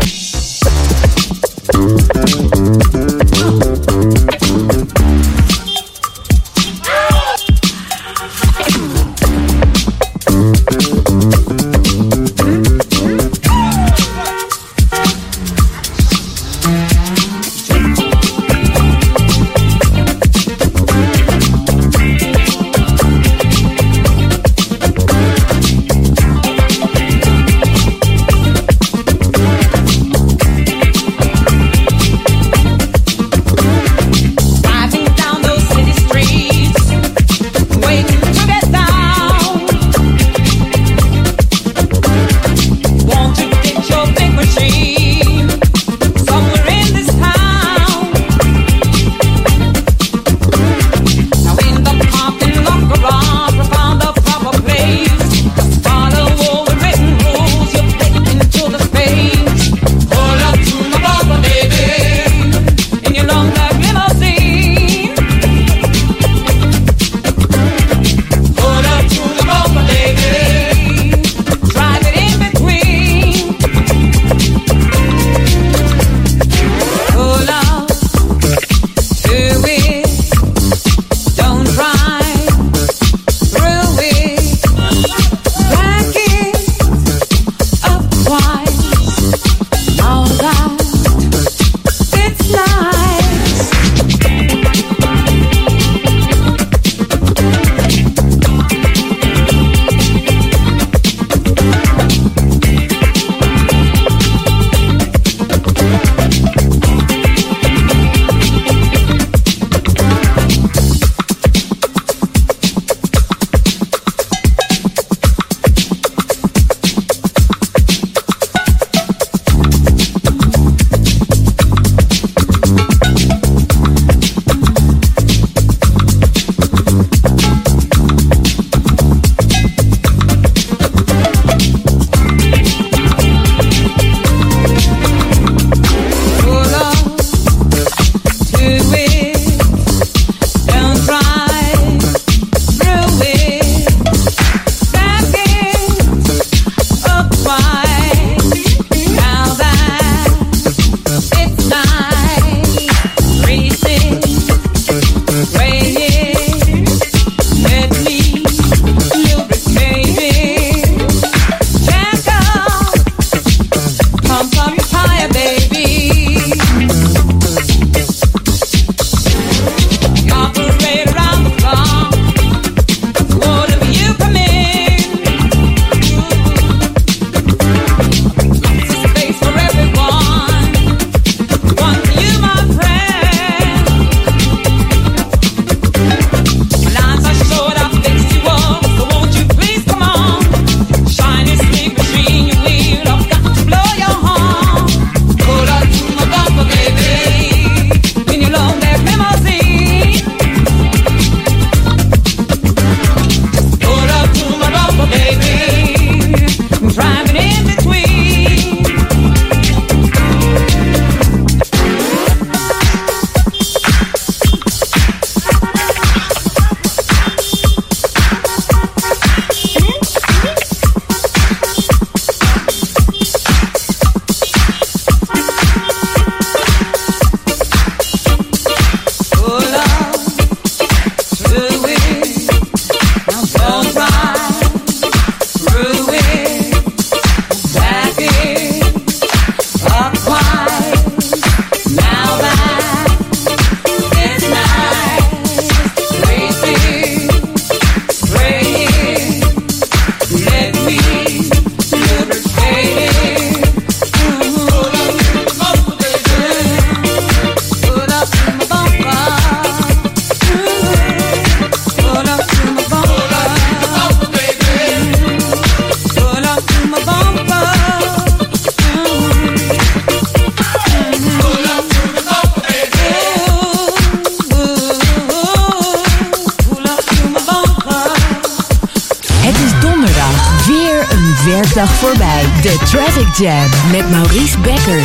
Jam met Maurice Becker.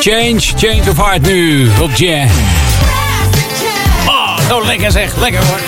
Change, change of heart nu op Jam. Oh, zo lekker zeg. Lekker hoor.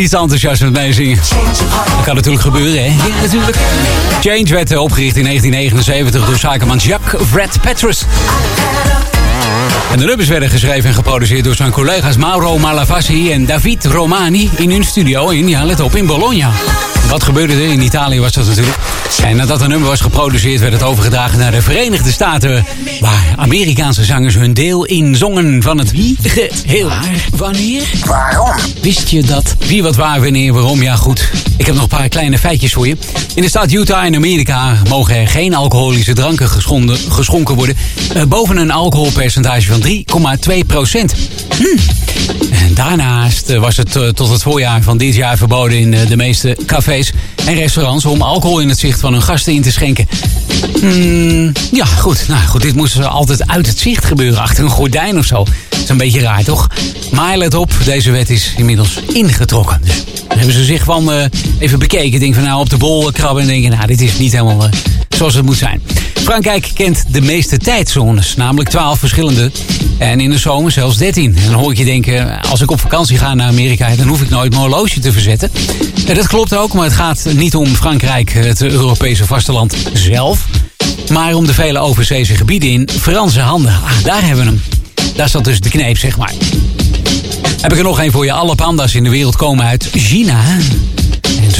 Iets enthousiast met meezingen. Dat kan natuurlijk gebeuren, hè? Ja, natuurlijk. Change werd eh, opgericht in 1979 door zakenman Jacques Fred Petrus. En de nummers werden geschreven en geproduceerd door zijn collega's Mauro Malavasi en David Romani in hun studio in, ja let op, in Bologna. Wat gebeurde er? In Italië was dat natuurlijk. En nadat een nummer was geproduceerd werd het overgedragen naar de Verenigde Staten. Waar Amerikaanse zangers hun deel in zongen van het wie geheel. Waar, wanneer, waarom? Wist je dat? Wie, wat, waar, wanneer, waarom? Ja goed, ik heb nog een paar kleine feitjes voor je. In de staat Utah in Amerika mogen er geen alcoholische dranken geschonden, geschonken worden. eh, boven een alcoholpercentage van 3,2 procent. En daarnaast eh, was het eh, tot het voorjaar van dit jaar verboden in eh, de meeste cafés en restaurants om alcohol in het zicht van hun gasten in te schenken. Hmm, ja, goed. Nou goed, dit moest altijd uit het zicht gebeuren, achter een gordijn of zo. Dat is een beetje raar, toch? Maar let op, deze wet is inmiddels ingetrokken. Dus hebben ze zich van even bekeken. Denk van nou op de bol krabben en denken, nou dit is niet helemaal zoals het moet zijn. Frankrijk kent de meeste tijdzones, namelijk 12 verschillende. En in de zomer zelfs 13. En dan hoor ik je denken, als ik op vakantie ga naar Amerika, dan hoef ik nooit mijn horloge te verzetten. En dat klopt ook, maar het gaat niet om Frankrijk, het Europese vasteland zelf. Maar om de vele overzeese gebieden in Franse handen. Ah, daar hebben we hem. Daar zat dus de kneep, zeg maar. Heb ik er nog één voor je. Alle panda's in de wereld komen uit China.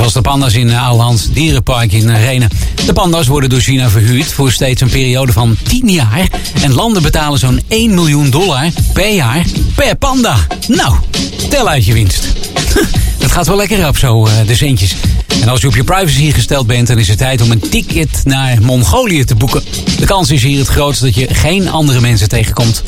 Zoals de panda's in Ouwehand Dierenpark in Renen. De panda's worden door China verhuurd voor steeds een periode van 10 jaar. En landen betalen zo'n 1 miljoen dollar per jaar per panda. Nou, tel uit je winst. Dat gaat wel lekker op zo, eh, de centjes. En als je op je privacy gesteld bent, dan is het tijd om een ticket naar Mongolië te boeken. De kans is hier het grootst dat je geen andere mensen tegenkomt.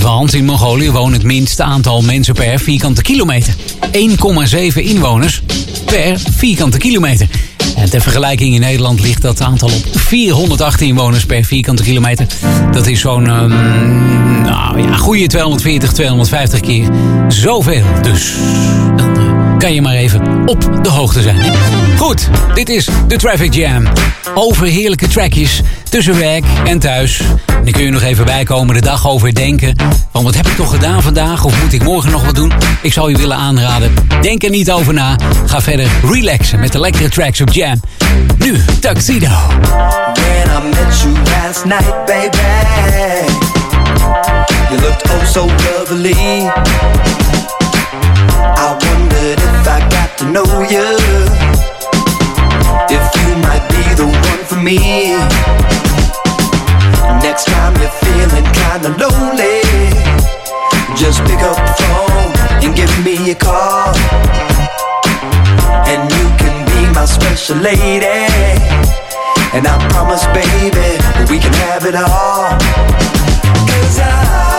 Want in Mongolië wonen het minste aantal mensen per vierkante kilometer. 1,7 inwoners per vierkante kilometer. En ter vergelijking in Nederland ligt dat aantal op 408 inwoners per vierkante kilometer. Dat is zo'n um, nou ja, goede 240, 250 keer zoveel. Dus kan je maar even op de hoogte zijn. Goed, dit is de Traffic Jam. Over heerlijke trackjes tussen werk en thuis. En dan kun je nog even bijkomen, de dag overdenken. Van wat heb ik toch gedaan vandaag? Of moet ik morgen nog wat doen? Ik zou je willen aanraden. Denk er niet over na. Ga verder relaxen met de lekkere tracks op Jam. Nu, Tuxedo. When I met you last night, baby You looked oh so lovely to know you If you might be the one for me. Next time you're feeling kinda lonely Just pick up the phone and give me a call. And you can be my special lady. And I promise, baby, we can have it all. Cause I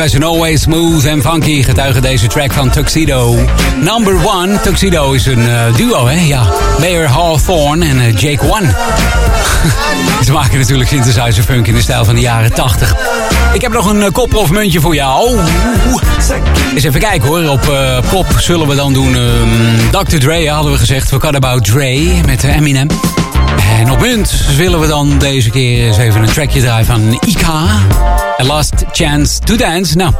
Bij zijn Always Smooth en Funky. Getuige deze track van Tuxedo. Number One. Tuxedo is een eh, duo, hè? Ja. Mayor Hawthorne en eh, Jake One. Ze maken natuurlijk synthesizer funk in de stijl van de jaren 80. Ik heb nog een eh, kop of muntje voor jou. Eens even kijken hoor. Op kop zullen we dan doen ehm, Dr. Dre, hadden we gezegd. Forgot About Dre met Eminem. En op munt willen we dan deze keer eens even een trackje draaien van Ika. A Last Chance to Dance. Nou,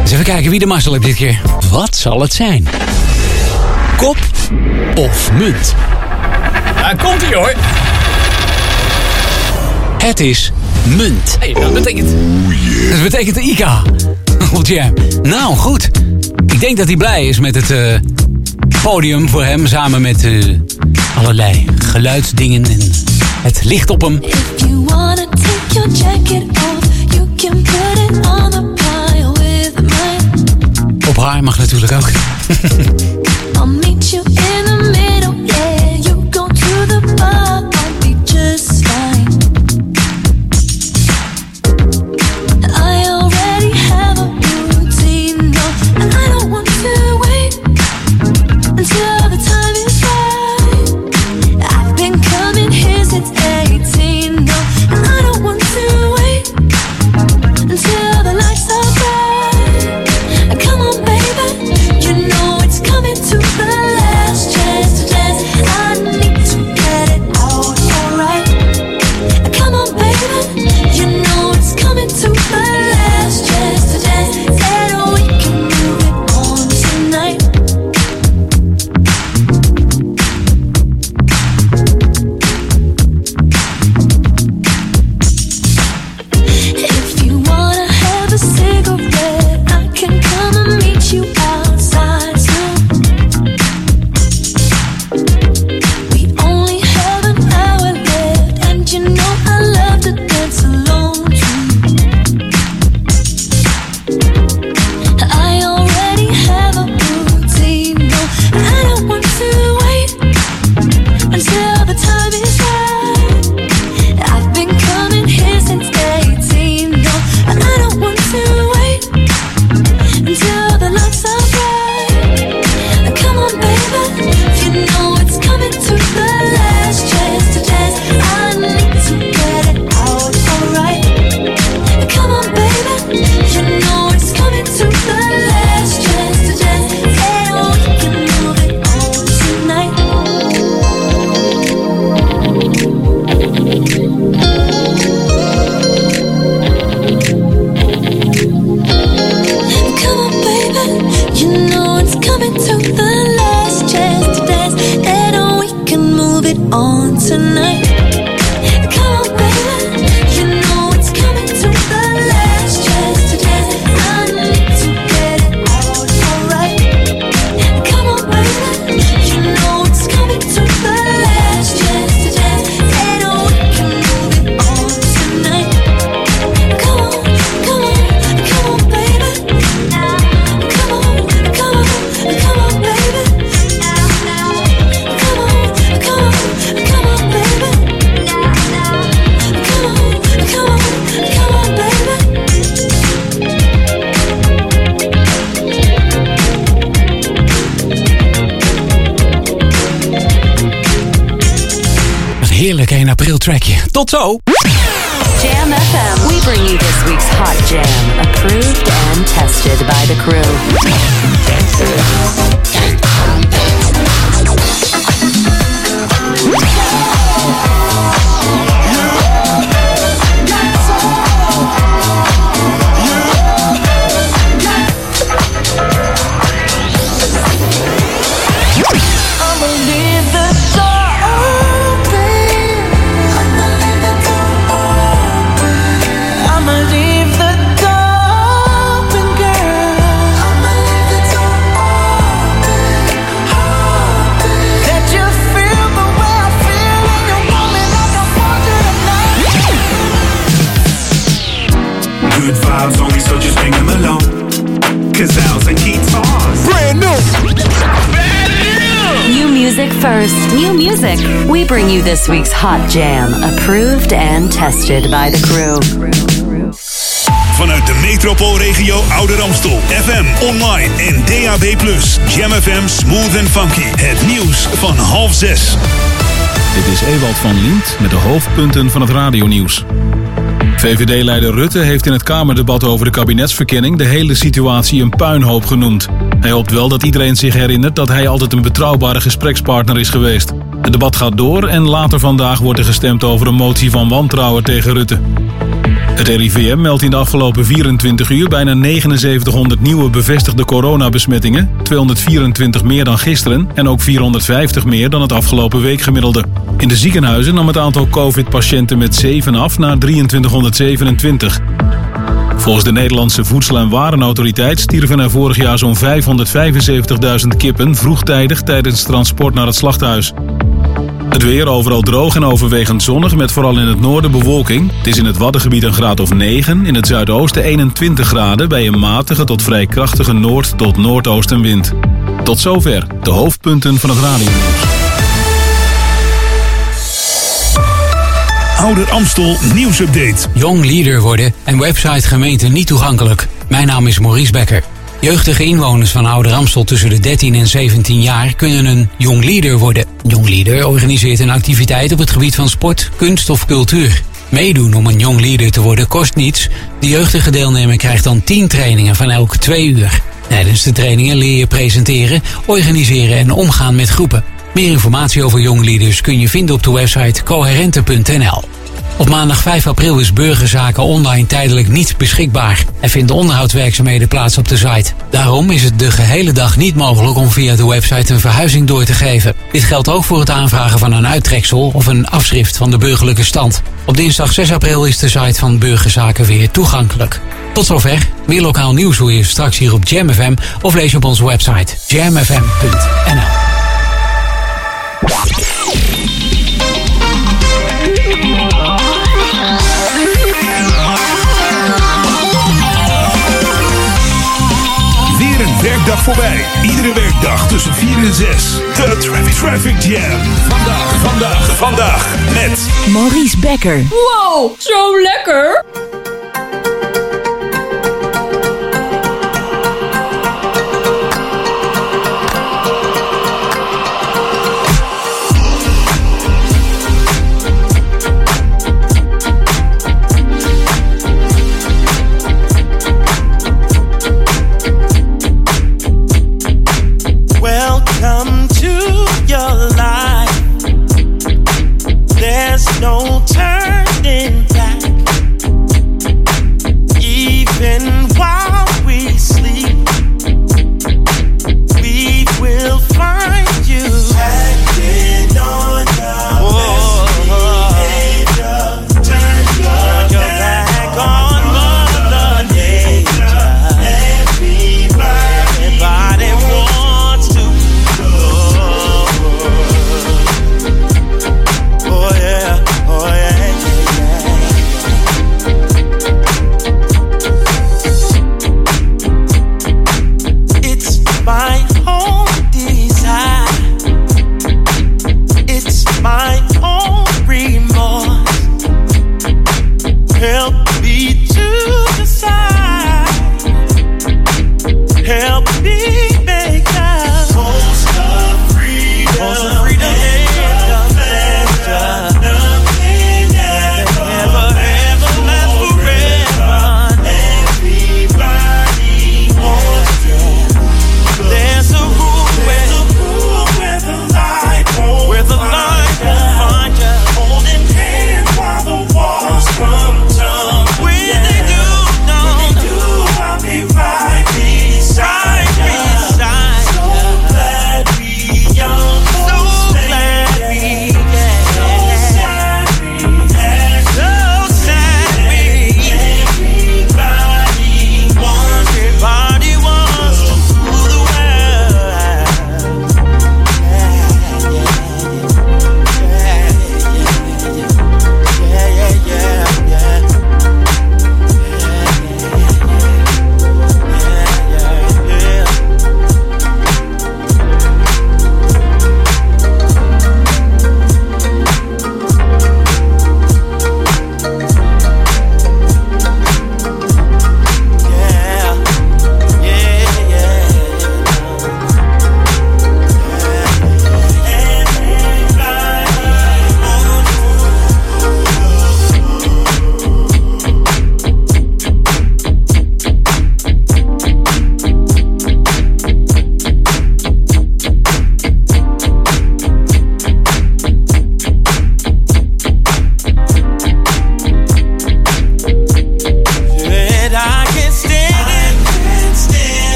eens even kijken wie de mazzel heeft dit keer. Wat zal het zijn? Kop of munt? Daar komt ie hoor. Het is munt. Hey, dat betekent... Dat betekent Ika. Op Jam. Nou, goed. Ik denk dat hij blij is met het eh, podium voor hem. Samen met eh, allerlei geluidsdingen en het licht op hem. You wanna take your jacket off, Op haar mag natuurlijk ook. Trackje. Tot zo! Jam FM. We bring you this week's Hot Jam, approved and tested by the crew. This week's Hot Jam, approved and tested by the crew. Vanuit de metropoolregio Ouder Amstel. FM, online en DAB+. Jam FM Smooth and Funky. Het nieuws van half zes. Dit is Ewald van Lient met de hoofdpunten van het radionieuws. VVD-leider Rutte heeft in het Kamerdebat over de kabinetsverkenning de hele situatie een puinhoop genoemd. Hij hoopt wel dat iedereen zich herinnert dat hij altijd een betrouwbare gesprekspartner is geweest. Het debat gaat door en later vandaag wordt er gestemd over een motie van wantrouwen tegen Rutte. Het RIVM meldt in de afgelopen 24 uur bijna 7900 nieuwe bevestigde coronabesmettingen, 224 meer dan gisteren en ook 450 meer dan het afgelopen week gemiddelde. In de ziekenhuizen nam het aantal COVID-patiënten met 7 af naar 2327. Volgens de Nederlandse Voedsel- en Warenautoriteit stierven er vorig jaar zo'n 575.000 kippen vroegtijdig tijdens transport naar het slachthuis. Het weer overal droog en overwegend zonnig met vooral in het noorden bewolking. Het is in het Waddengebied een graad of 9, in het zuidoosten 21 graden bij een matige tot vrij krachtige noord- tot noordoostenwind. Tot zover de hoofdpunten van het radionieuws. Ouder Amstel nieuwsupdate. Jong leader worden en website gemeente niet toegankelijk. Mijn naam is Maurice Becker. Jeugdige inwoners van Ouder Amstel tussen de 13 en 17 jaar kunnen een jong leader worden. Jong leader organiseert een activiteit op het gebied van sport, kunst of cultuur. Meedoen om een jong leader te worden kost niets. De jeugdige deelnemer krijgt dan 10 trainingen van elk 2 uur. Tijdens de trainingen leer je presenteren, organiseren en omgaan met groepen. Meer informatie over jong leaders kun je vinden op de website coherente.nl. Op maandag 5 april is Burgerzaken online tijdelijk niet beschikbaar. Er vinden onderhoudswerkzaamheden plaats op de site. Daarom is het de gehele dag niet mogelijk om via de website een verhuizing door te geven. Dit geldt ook voor het aanvragen van een uittreksel of een afschrift van de burgerlijke stand. Op dinsdag 6 april is de site van Burgerzaken weer toegankelijk. Tot zover. Meer lokaal nieuws hoor je straks hier op Jam FM of lees op onze website jamfm.nl. werkdag voorbij. Iedere werkdag tussen 4 en 6. De Traffic, Traffic Jam. Vandaag, vandaag, vandaag met... Maurice Becker. Wow, zo lekker!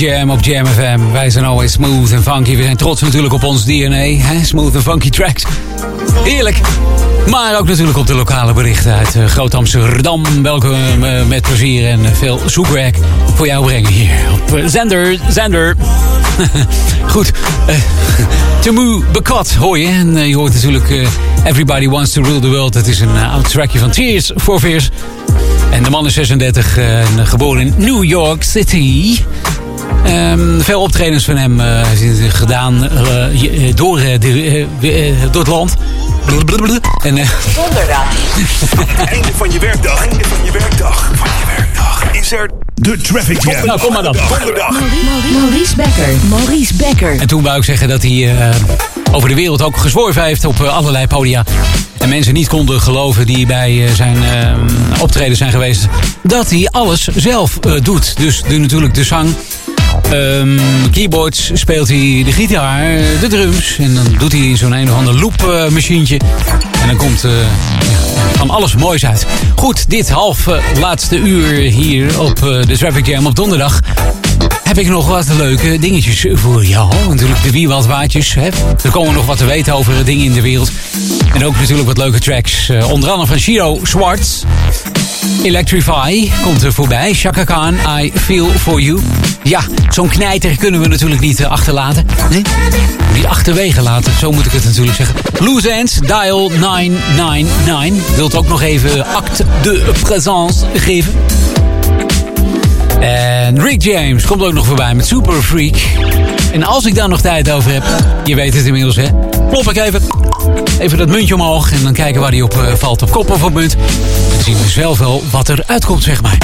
Jam op Jam FM. Wij zijn always smooth en funky. We zijn trots natuurlijk op ons DNA. Hè? Smooth en funky tracks. Heerlijk. Maar ook natuurlijk op de lokale berichten uit uh, Groot Amsterdam. Welke we eh, met plezier en eh, veel zoekwerk voor jou brengen hier op eh, Zender. Zender. Goed. eh Temu Bekot hoor je. En eh, je hoort natuurlijk eh, Everybody Wants to Rule the World. Het is een uh, oud trackje van Tears for Fears. En de man is 36 uh, en geboren in New York City. Um, veel optredens van hem uh, gedaan uh, door, uh, de, door het land. En, Donderdag. Einde van je werkdag. Einde van je werkdag. Van je werkdag. Is er de Traffic Jam. Nou, kom maar dan. Donderdag. Maurice Becker. Maurice Becker. En toen wou ik zeggen dat hij over de wereld ook gezworven heeft op allerlei podia. En mensen niet konden geloven die bij zijn optreden zijn geweest. Dat hij alles zelf doet. Dus doet natuurlijk de zang. Um, keyboards speelt hij de gitaar, de drums. En dan doet hij zo'n een of ander loopmachientje. En dan komt ja, van alles moois uit. Goed, dit half uh, laatste uur hier op de Traffic Jam op donderdag. Heb ik nog wat leuke dingetjes voor jou. Natuurlijk de Wiewald Waadjes. Hè. Er komen nog wat te weten over dingen in de wereld. En ook natuurlijk wat leuke tracks. onder andere van Shiro Schwartz. Electrify komt er voorbij. Chaka Khan, I Feel For You. Ja, zo'n knijter kunnen we natuurlijk niet uh, achterlaten. Nee? Niet achterwege laten, zo moet ik het natuurlijk zeggen. Loose Ends, Dial 999. Wilt ook nog even acte de présence geven. En Rick James komt ook nog voorbij met Super Freak. En als ik daar nog tijd over heb, je weet het inmiddels hè. Klop ik even, even dat muntje omhoog en dan kijken waar die op uh, valt. Op kop of op munt. Dan zien we zelf wel wat er uitkomt zeg maar.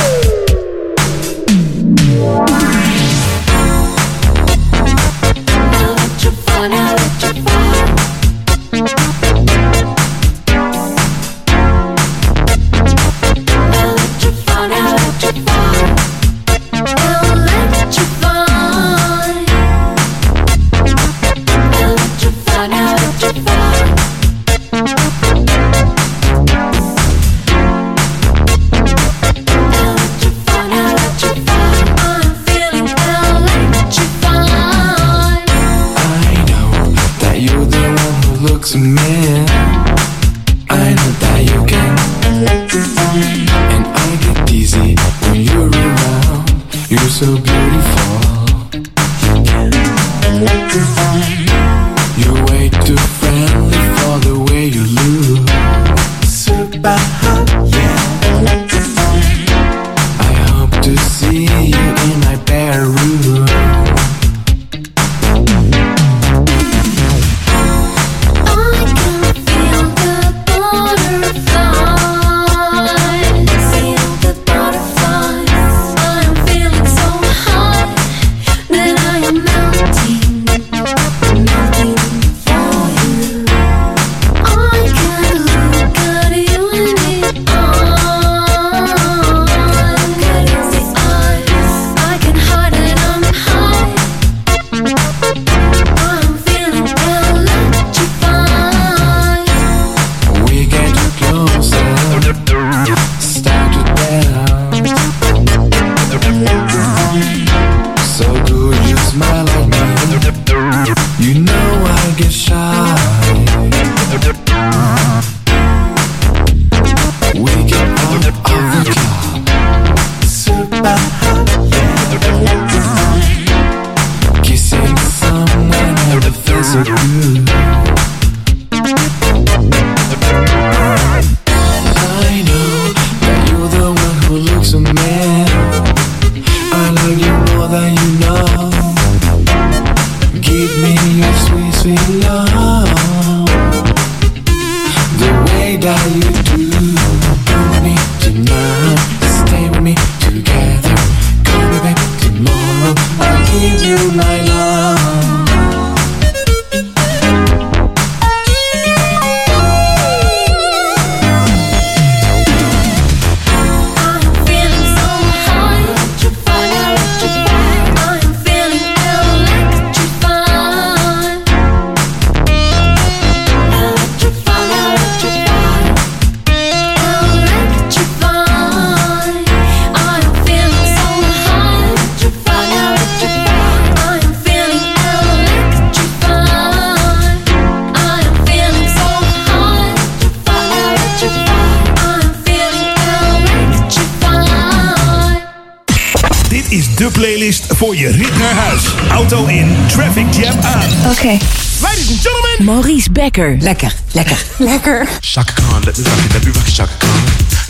Maurice Becker. Lekker, lekker, lekker. Shaka Khan, let me rock it, let me rock it, Shaka Khan.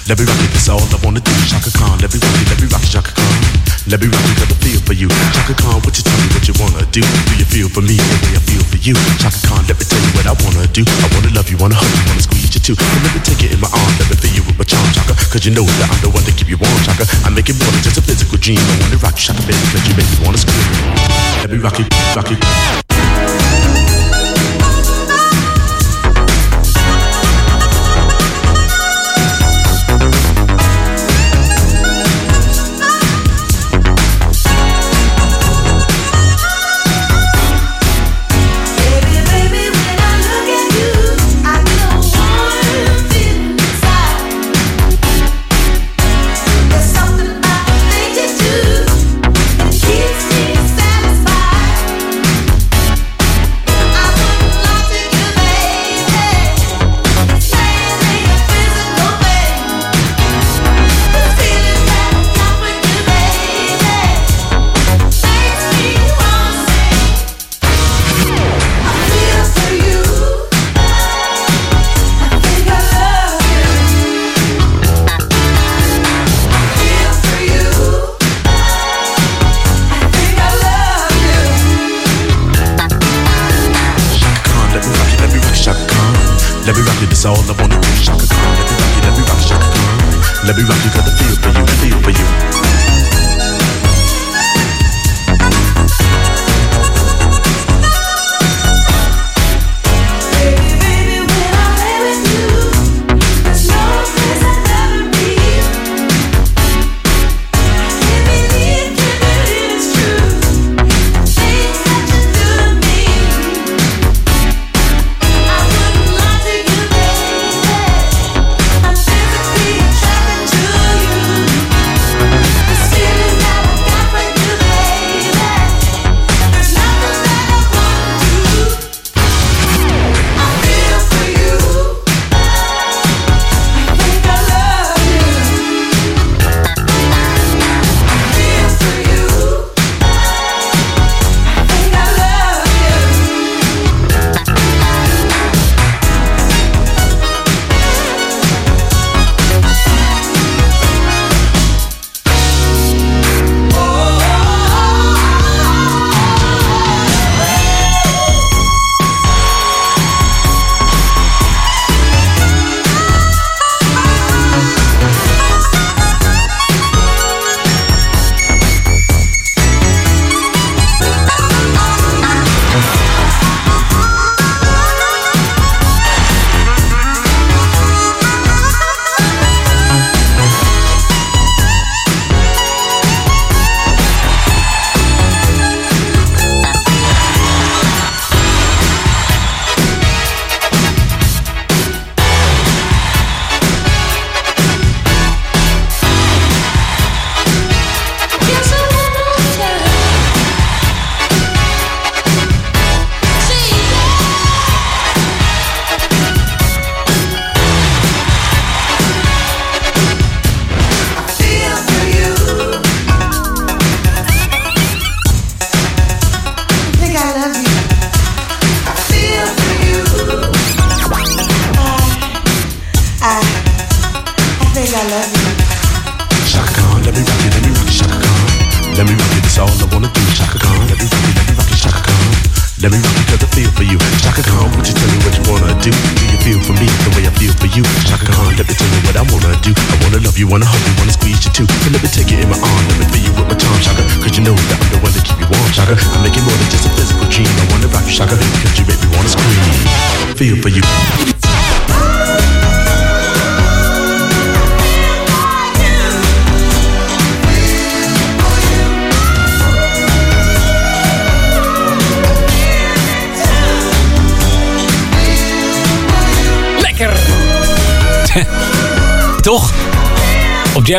Let me rock it, that's all I wanna do. Shaka Khan, let me rock it, let me rock it, Shaka Khan. Let me rock it, got the feel for you. Shaka Khan, what you tell me what you wanna do? Do you feel for me the way I feel for you? Shaka Khan, let me tell you what I wanna do. I wanna love you, wanna hug you, wanna squeeze you too. And let me take it in my arms, let me feel you with my charm, Shaka. Cause you know that I'm the one to keep you warm, Shaka. I make it more than just a physical dream. I wanna rock you, Shaka, baby, cause you make me wanna scream. Let me rock it, rock it.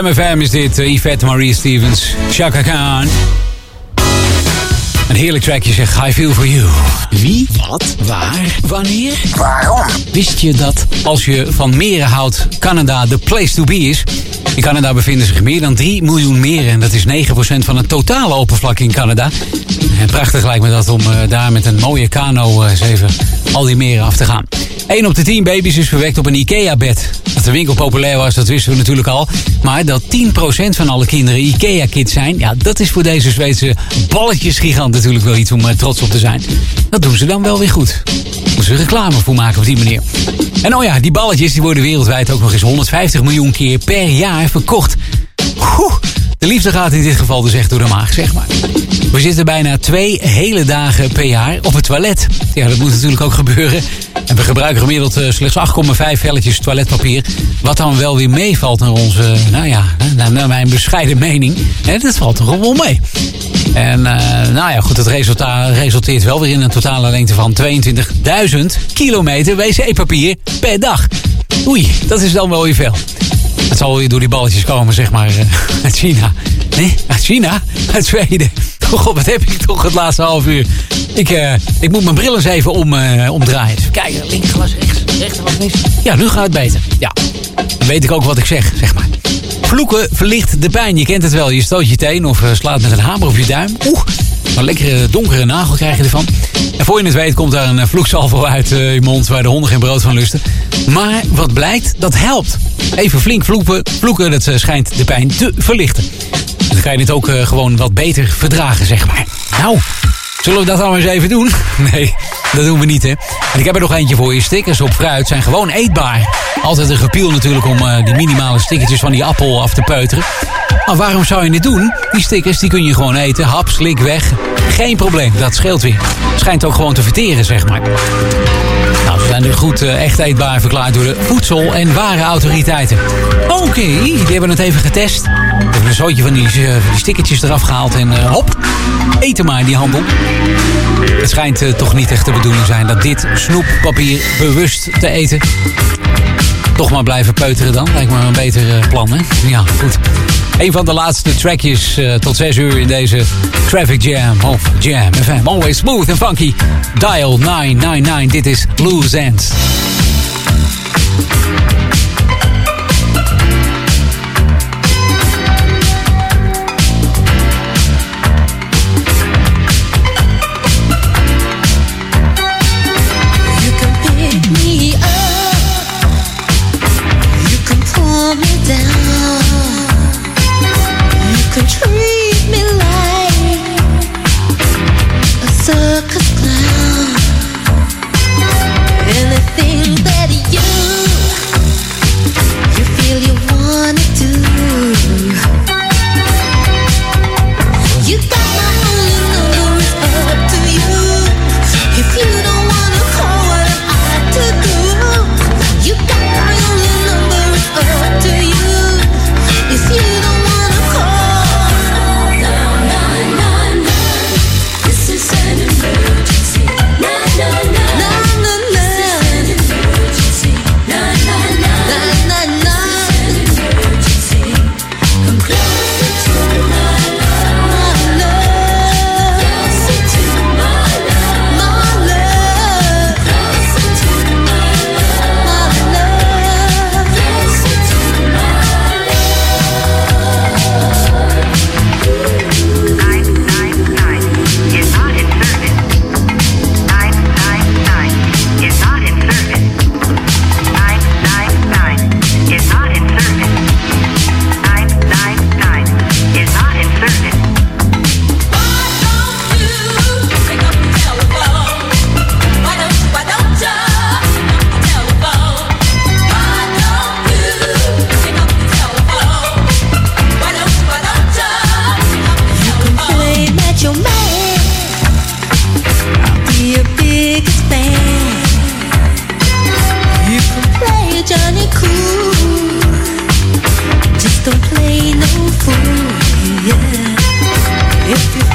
Jam FM is dit eh, Yvette Marie Stevens, Chaka Khan. Een heerlijk trackje zeg, I feel for you. Wie, wat, waar, wanneer, waarom? Wist je dat als je van meren houdt, Canada de place to be is? In Canada bevinden zich meer dan 3 miljoen meren. En dat is 9% van het totale oppervlak in Canada. En prachtig lijkt me dat om eh, daar met een mooie kano eh, eens even al die meren af te gaan. 1 op de 10 baby's is verwekt op een IKEA-bed. De winkel populair was, dat wisten we natuurlijk al. Maar dat 10% van alle kinderen IKEA-kids zijn... ja, dat is voor deze Zweedse balletjesgigant natuurlijk wel iets om eh, trots op te zijn. Dat doen ze dan wel weer goed. Moeten ze reclame voor maken op die manier. En oh ja, die balletjes die worden wereldwijd ook nog eens 150 miljoen keer per jaar verkocht. De liefde gaat in dit geval dus echt door de maag, zeg maar. We zitten bijna twee hele dagen per jaar op het toilet. Ja, dat moet natuurlijk ook gebeuren. En we gebruiken gemiddeld eh, slechts 8,5 velletjes toiletpapier. Wat dan wel weer meevalt naar onze, nou ja, naar, naar mijn bescheiden mening. Dat valt toch wel mee. En eh, nou ja, goed, het resultaat resulteert wel weer in een totale lengte van 22.000 kilometer wc-papier per dag. Oei, dat is dan wel weer veel. Het zal weer door die balletjes komen, zeg maar, eh, uit China. Nee, uit China? Uit Zweden. God, wat heb ik toch het laatste half uur. Ik, eh, ik moet mijn bril eens even om, eh, omdraaien. Even kijken, linkerglas rechts, rechterglas links. Ja, nu gaat het beter. Ja, dan weet ik ook wat ik zeg, zeg maar. Vloeken verlicht de pijn. Je kent het wel. Je stoot je teen of eh, slaat met een hamer op je duim. Oeh, een lekkere donkere nagel krijg je ervan. En voor je het weet komt daar een eh, vloeksalvo uit eh, je mond... waar de honden geen brood van lusten. Maar wat blijkt, dat helpt. Even flink vloeken, vloeken dat eh, schijnt de pijn te verlichten. En dan kan je het ook gewoon wat beter verdragen, zeg maar. Nou, zullen we dat dan eens even doen? Nee, dat doen we niet, hè. En ik heb er nog eentje voor je. Stickers op fruit zijn gewoon eetbaar. Altijd een gepiel natuurlijk om eh, die minimale stickertjes van die appel af te peuteren. Maar waarom zou je dit doen? Die stickers die kun je gewoon eten. Hap, slik, weg. Geen probleem, dat scheelt weer. Schijnt ook gewoon te verteren, zeg maar. Nou, ze zijn er goed eh, echt eetbaar verklaard door de voedsel- en warenautoriteiten. Oké, die hebben het even getest. We hebben een zootje van die, eh, die stickertjes eraf gehaald en eh, hop, eten maar die handel. Het schijnt toch niet echt de bedoeling zijn dat dit snoeppapier bewust te eten. Toch maar blijven peuteren dan, lijkt me een beter eh, plan, hè? Ja, goed. Een van de laatste trackjes eh, tot 6 uur in deze Traffic Jam of Jam FM. Always smooth and funky. Dial 999, dit is Loose Ends. Don't play no fool, yeah. If you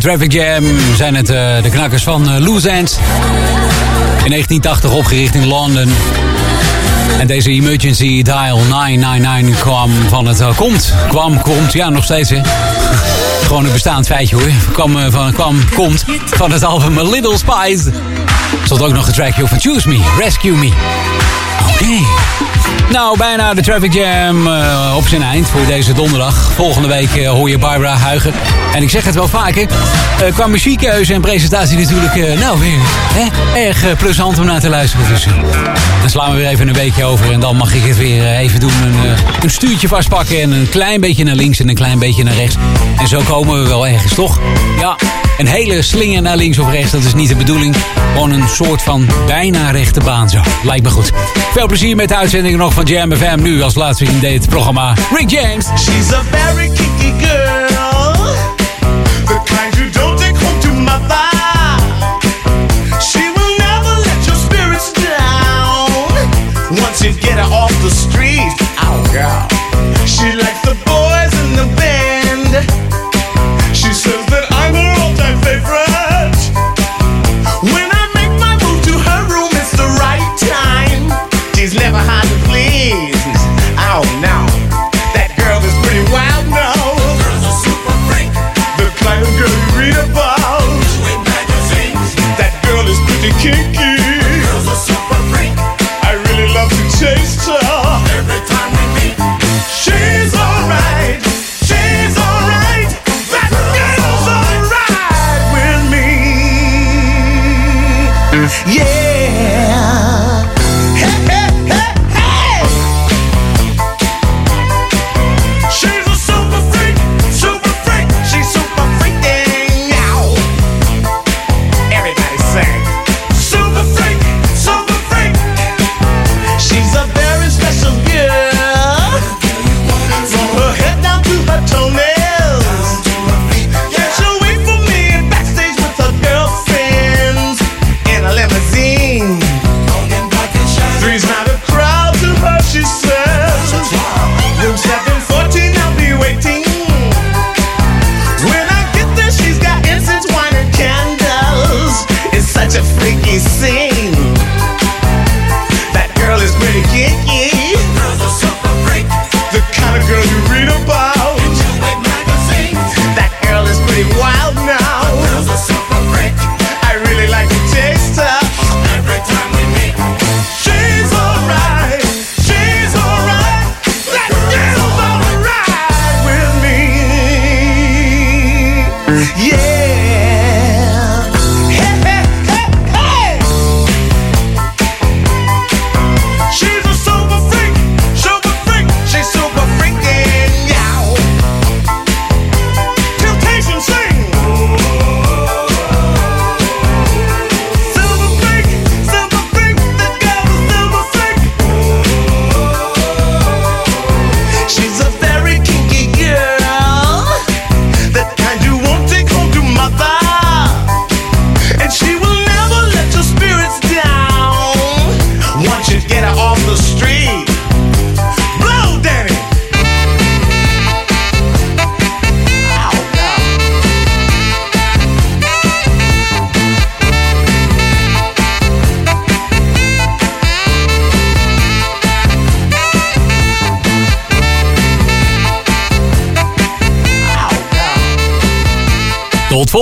Traffic Jam zijn het eh, de knakkers van uh, Loose Ends. In 1980 opgericht in Londen. En deze emergency dial 999 kwam van het... eh, komt, kwam, komt, ja nog steeds hè. Gewoon een bestaand feitje hoor. Kwam, eh, van, kwam, komt van het album Little Spice. Er stond ook nog een trackje van Choose Me, Rescue Me. Oké. Nou, bijna de Traffic Jam eh, op zijn eind voor deze donderdag. Volgende week eh, hoor je Barbara Huigen. En ik zeg het wel vaker, eh, qua muziekkeuze en presentatie natuurlijk, nou weer hè, erg plezant om naar te luisteren. Dus dan slaan we weer even een weekje over en dan mag ik het weer even doen. Een, een stuurtje vastpakken en een klein beetje naar links en een klein beetje naar rechts. En zo komen we wel ergens, toch? Ja, een hele slinger naar links of rechts, dat is niet de bedoeling. Gewoon een soort van bijna rechte baan zo. Lijkt me goed. Veel plezier met de uitzending nog van Jam FM. Nu als laatste in dit programma Rick James. She's a very kinky girl, once you get her off the street. Oh, girl. She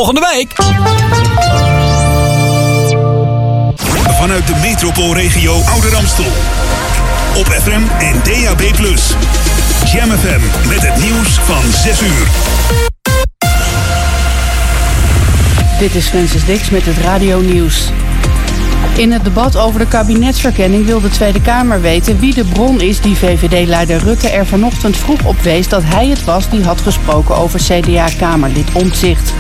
volgende week. Vanuit de metropoolregio Ouder Amstel. Op FM en DAB+. Jam FM met het nieuws van 6 uur. Dit is Francis Dix met het Radio Nieuws. In het debat over de kabinetsverkenning wil de Tweede Kamer weten wie de bron is die VVD-leider Rutte er vanochtend vroeg op wees dat hij het was die had gesproken over CDA-Kamerlid Omtzigt.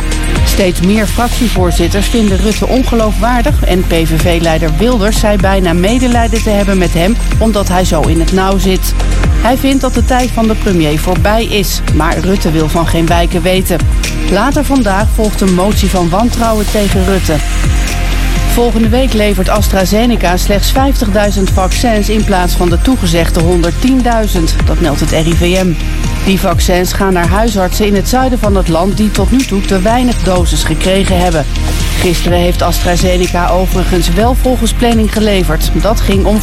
Steeds meer fractievoorzitters vinden Rutte ongeloofwaardig en PVV-leider Wilders zei bijna medelijden te hebben met hem omdat hij zo in het nauw zit. Hij vindt dat de tijd van de premier voorbij is, maar Rutte wil van geen wijken weten. Later vandaag volgt een motie van wantrouwen tegen Rutte. Volgende week levert AstraZeneca slechts 50.000 vaccins in plaats van de toegezegde 110.000. Dat meldt het RIVM. Die vaccins gaan naar huisartsen in het zuiden van het land die tot nu toe te weinig doses gekregen hebben. Gisteren heeft AstraZeneca overigens wel volgens planning geleverd. Dat ging om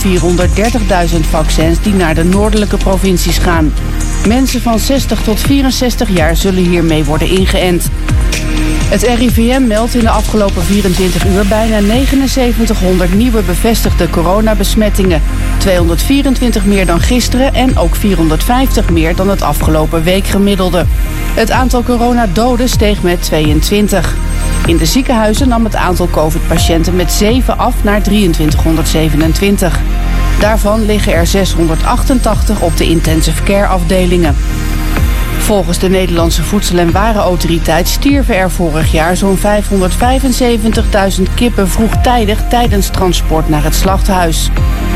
430.000 vaccins die naar de noordelijke provincies gaan. Mensen van 60 tot 64 jaar zullen hiermee worden ingeënt. Het RIVM meldt in de afgelopen 24 uur bijna 7900 nieuwe bevestigde coronabesmettingen. 224 meer dan gisteren en ook 450 meer dan het afgelopen week gemiddelde. Het aantal coronadoden steeg met 22. In de ziekenhuizen nam het aantal covid-patiënten met 7 af naar 2327. Daarvan liggen er 688 op de intensive care afdelingen. Volgens de Nederlandse Voedsel- en Warenautoriteit stierven er vorig jaar zo'n 575.000 kippen vroegtijdig tijdens transport naar het slachthuis.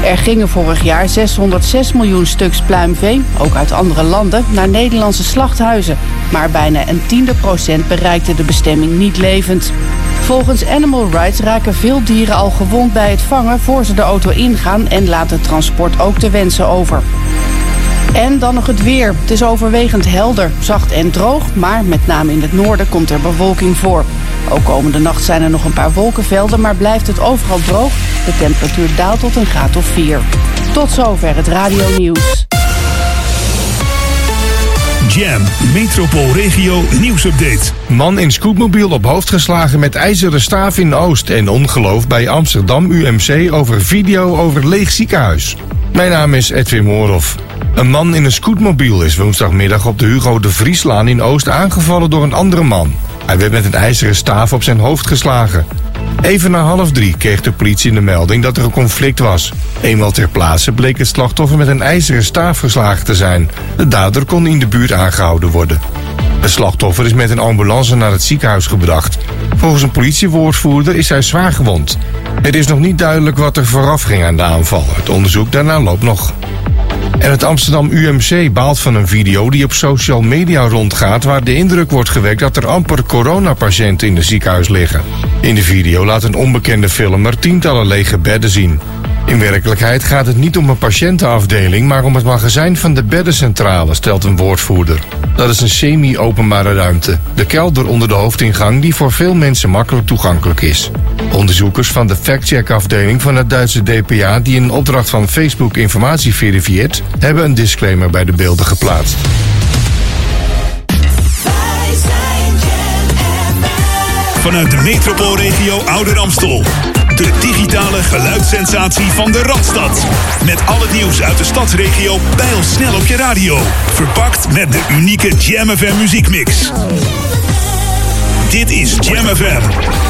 Er gingen vorig jaar 606 miljoen stuks pluimvee, ook uit andere landen, naar Nederlandse slachthuizen. Maar bijna een tiende procent bereikte de bestemming niet levend. Volgens Animal Rights raken veel dieren al gewond bij het vangen voor ze de auto ingaan en laat transport ook te wensen over. En dan nog het weer. Het is overwegend helder, zacht en droog, maar met name in het noorden komt er bewolking voor. Ook komende nacht zijn er nog een paar wolkenvelden, maar blijft het overal droog. De temperatuur daalt tot een graad of 4. Tot zover het radio nieuws. Jam, Metropoolregio nieuwsupdate. Man in scootmobiel op hoofd geslagen met ijzeren staaf in Oost. En ongeloof bij Amsterdam UMC over video over leeg ziekenhuis. Mijn naam is Edwin Moorhoff. Een man in een scootmobiel is woensdagmiddag op de Hugo de Vrieslaan in Oost aangevallen door een andere man. Hij werd met een ijzeren staaf op zijn hoofd geslagen. Even na half drie kreeg de politie de melding dat er een conflict was. Eenmaal ter plaatse bleek het slachtoffer met een ijzeren staaf geslagen te zijn. De dader kon in de buurt aangehouden worden. Het slachtoffer is met een ambulance naar het ziekenhuis gebracht. Volgens een politiewoordvoerder is hij zwaar gewond. Het is nog niet duidelijk wat er vooraf ging aan de aanval. Het onderzoek daarna loopt nog. En het Amsterdam UMC baalt van een video die op social media rondgaat... waar de indruk wordt gewekt dat er amper coronapatiënten in het ziekenhuis liggen. In de video laat een onbekende filmer tientallen lege bedden zien. In werkelijkheid gaat het niet om een patiëntenafdeling... maar om het magazijn van de beddencentrale, stelt een woordvoerder. Dat is een semi-openbare ruimte. De kelder onder de hoofdingang die voor veel mensen makkelijk toegankelijk is. Onderzoekers van de factcheck-afdeling van het Duitse DPA... die in opdracht van Facebook informatie verifieert... hebben een disclaimer bij de beelden geplaatst. Vanuit de metropoolregio Ouder Amstel. De digitale geluidssensatie van de Radstad. Met al het nieuws uit de stadsregio snel op je radio. Verpakt met de unieke Jam FM muziekmix. Dit is Jam FM.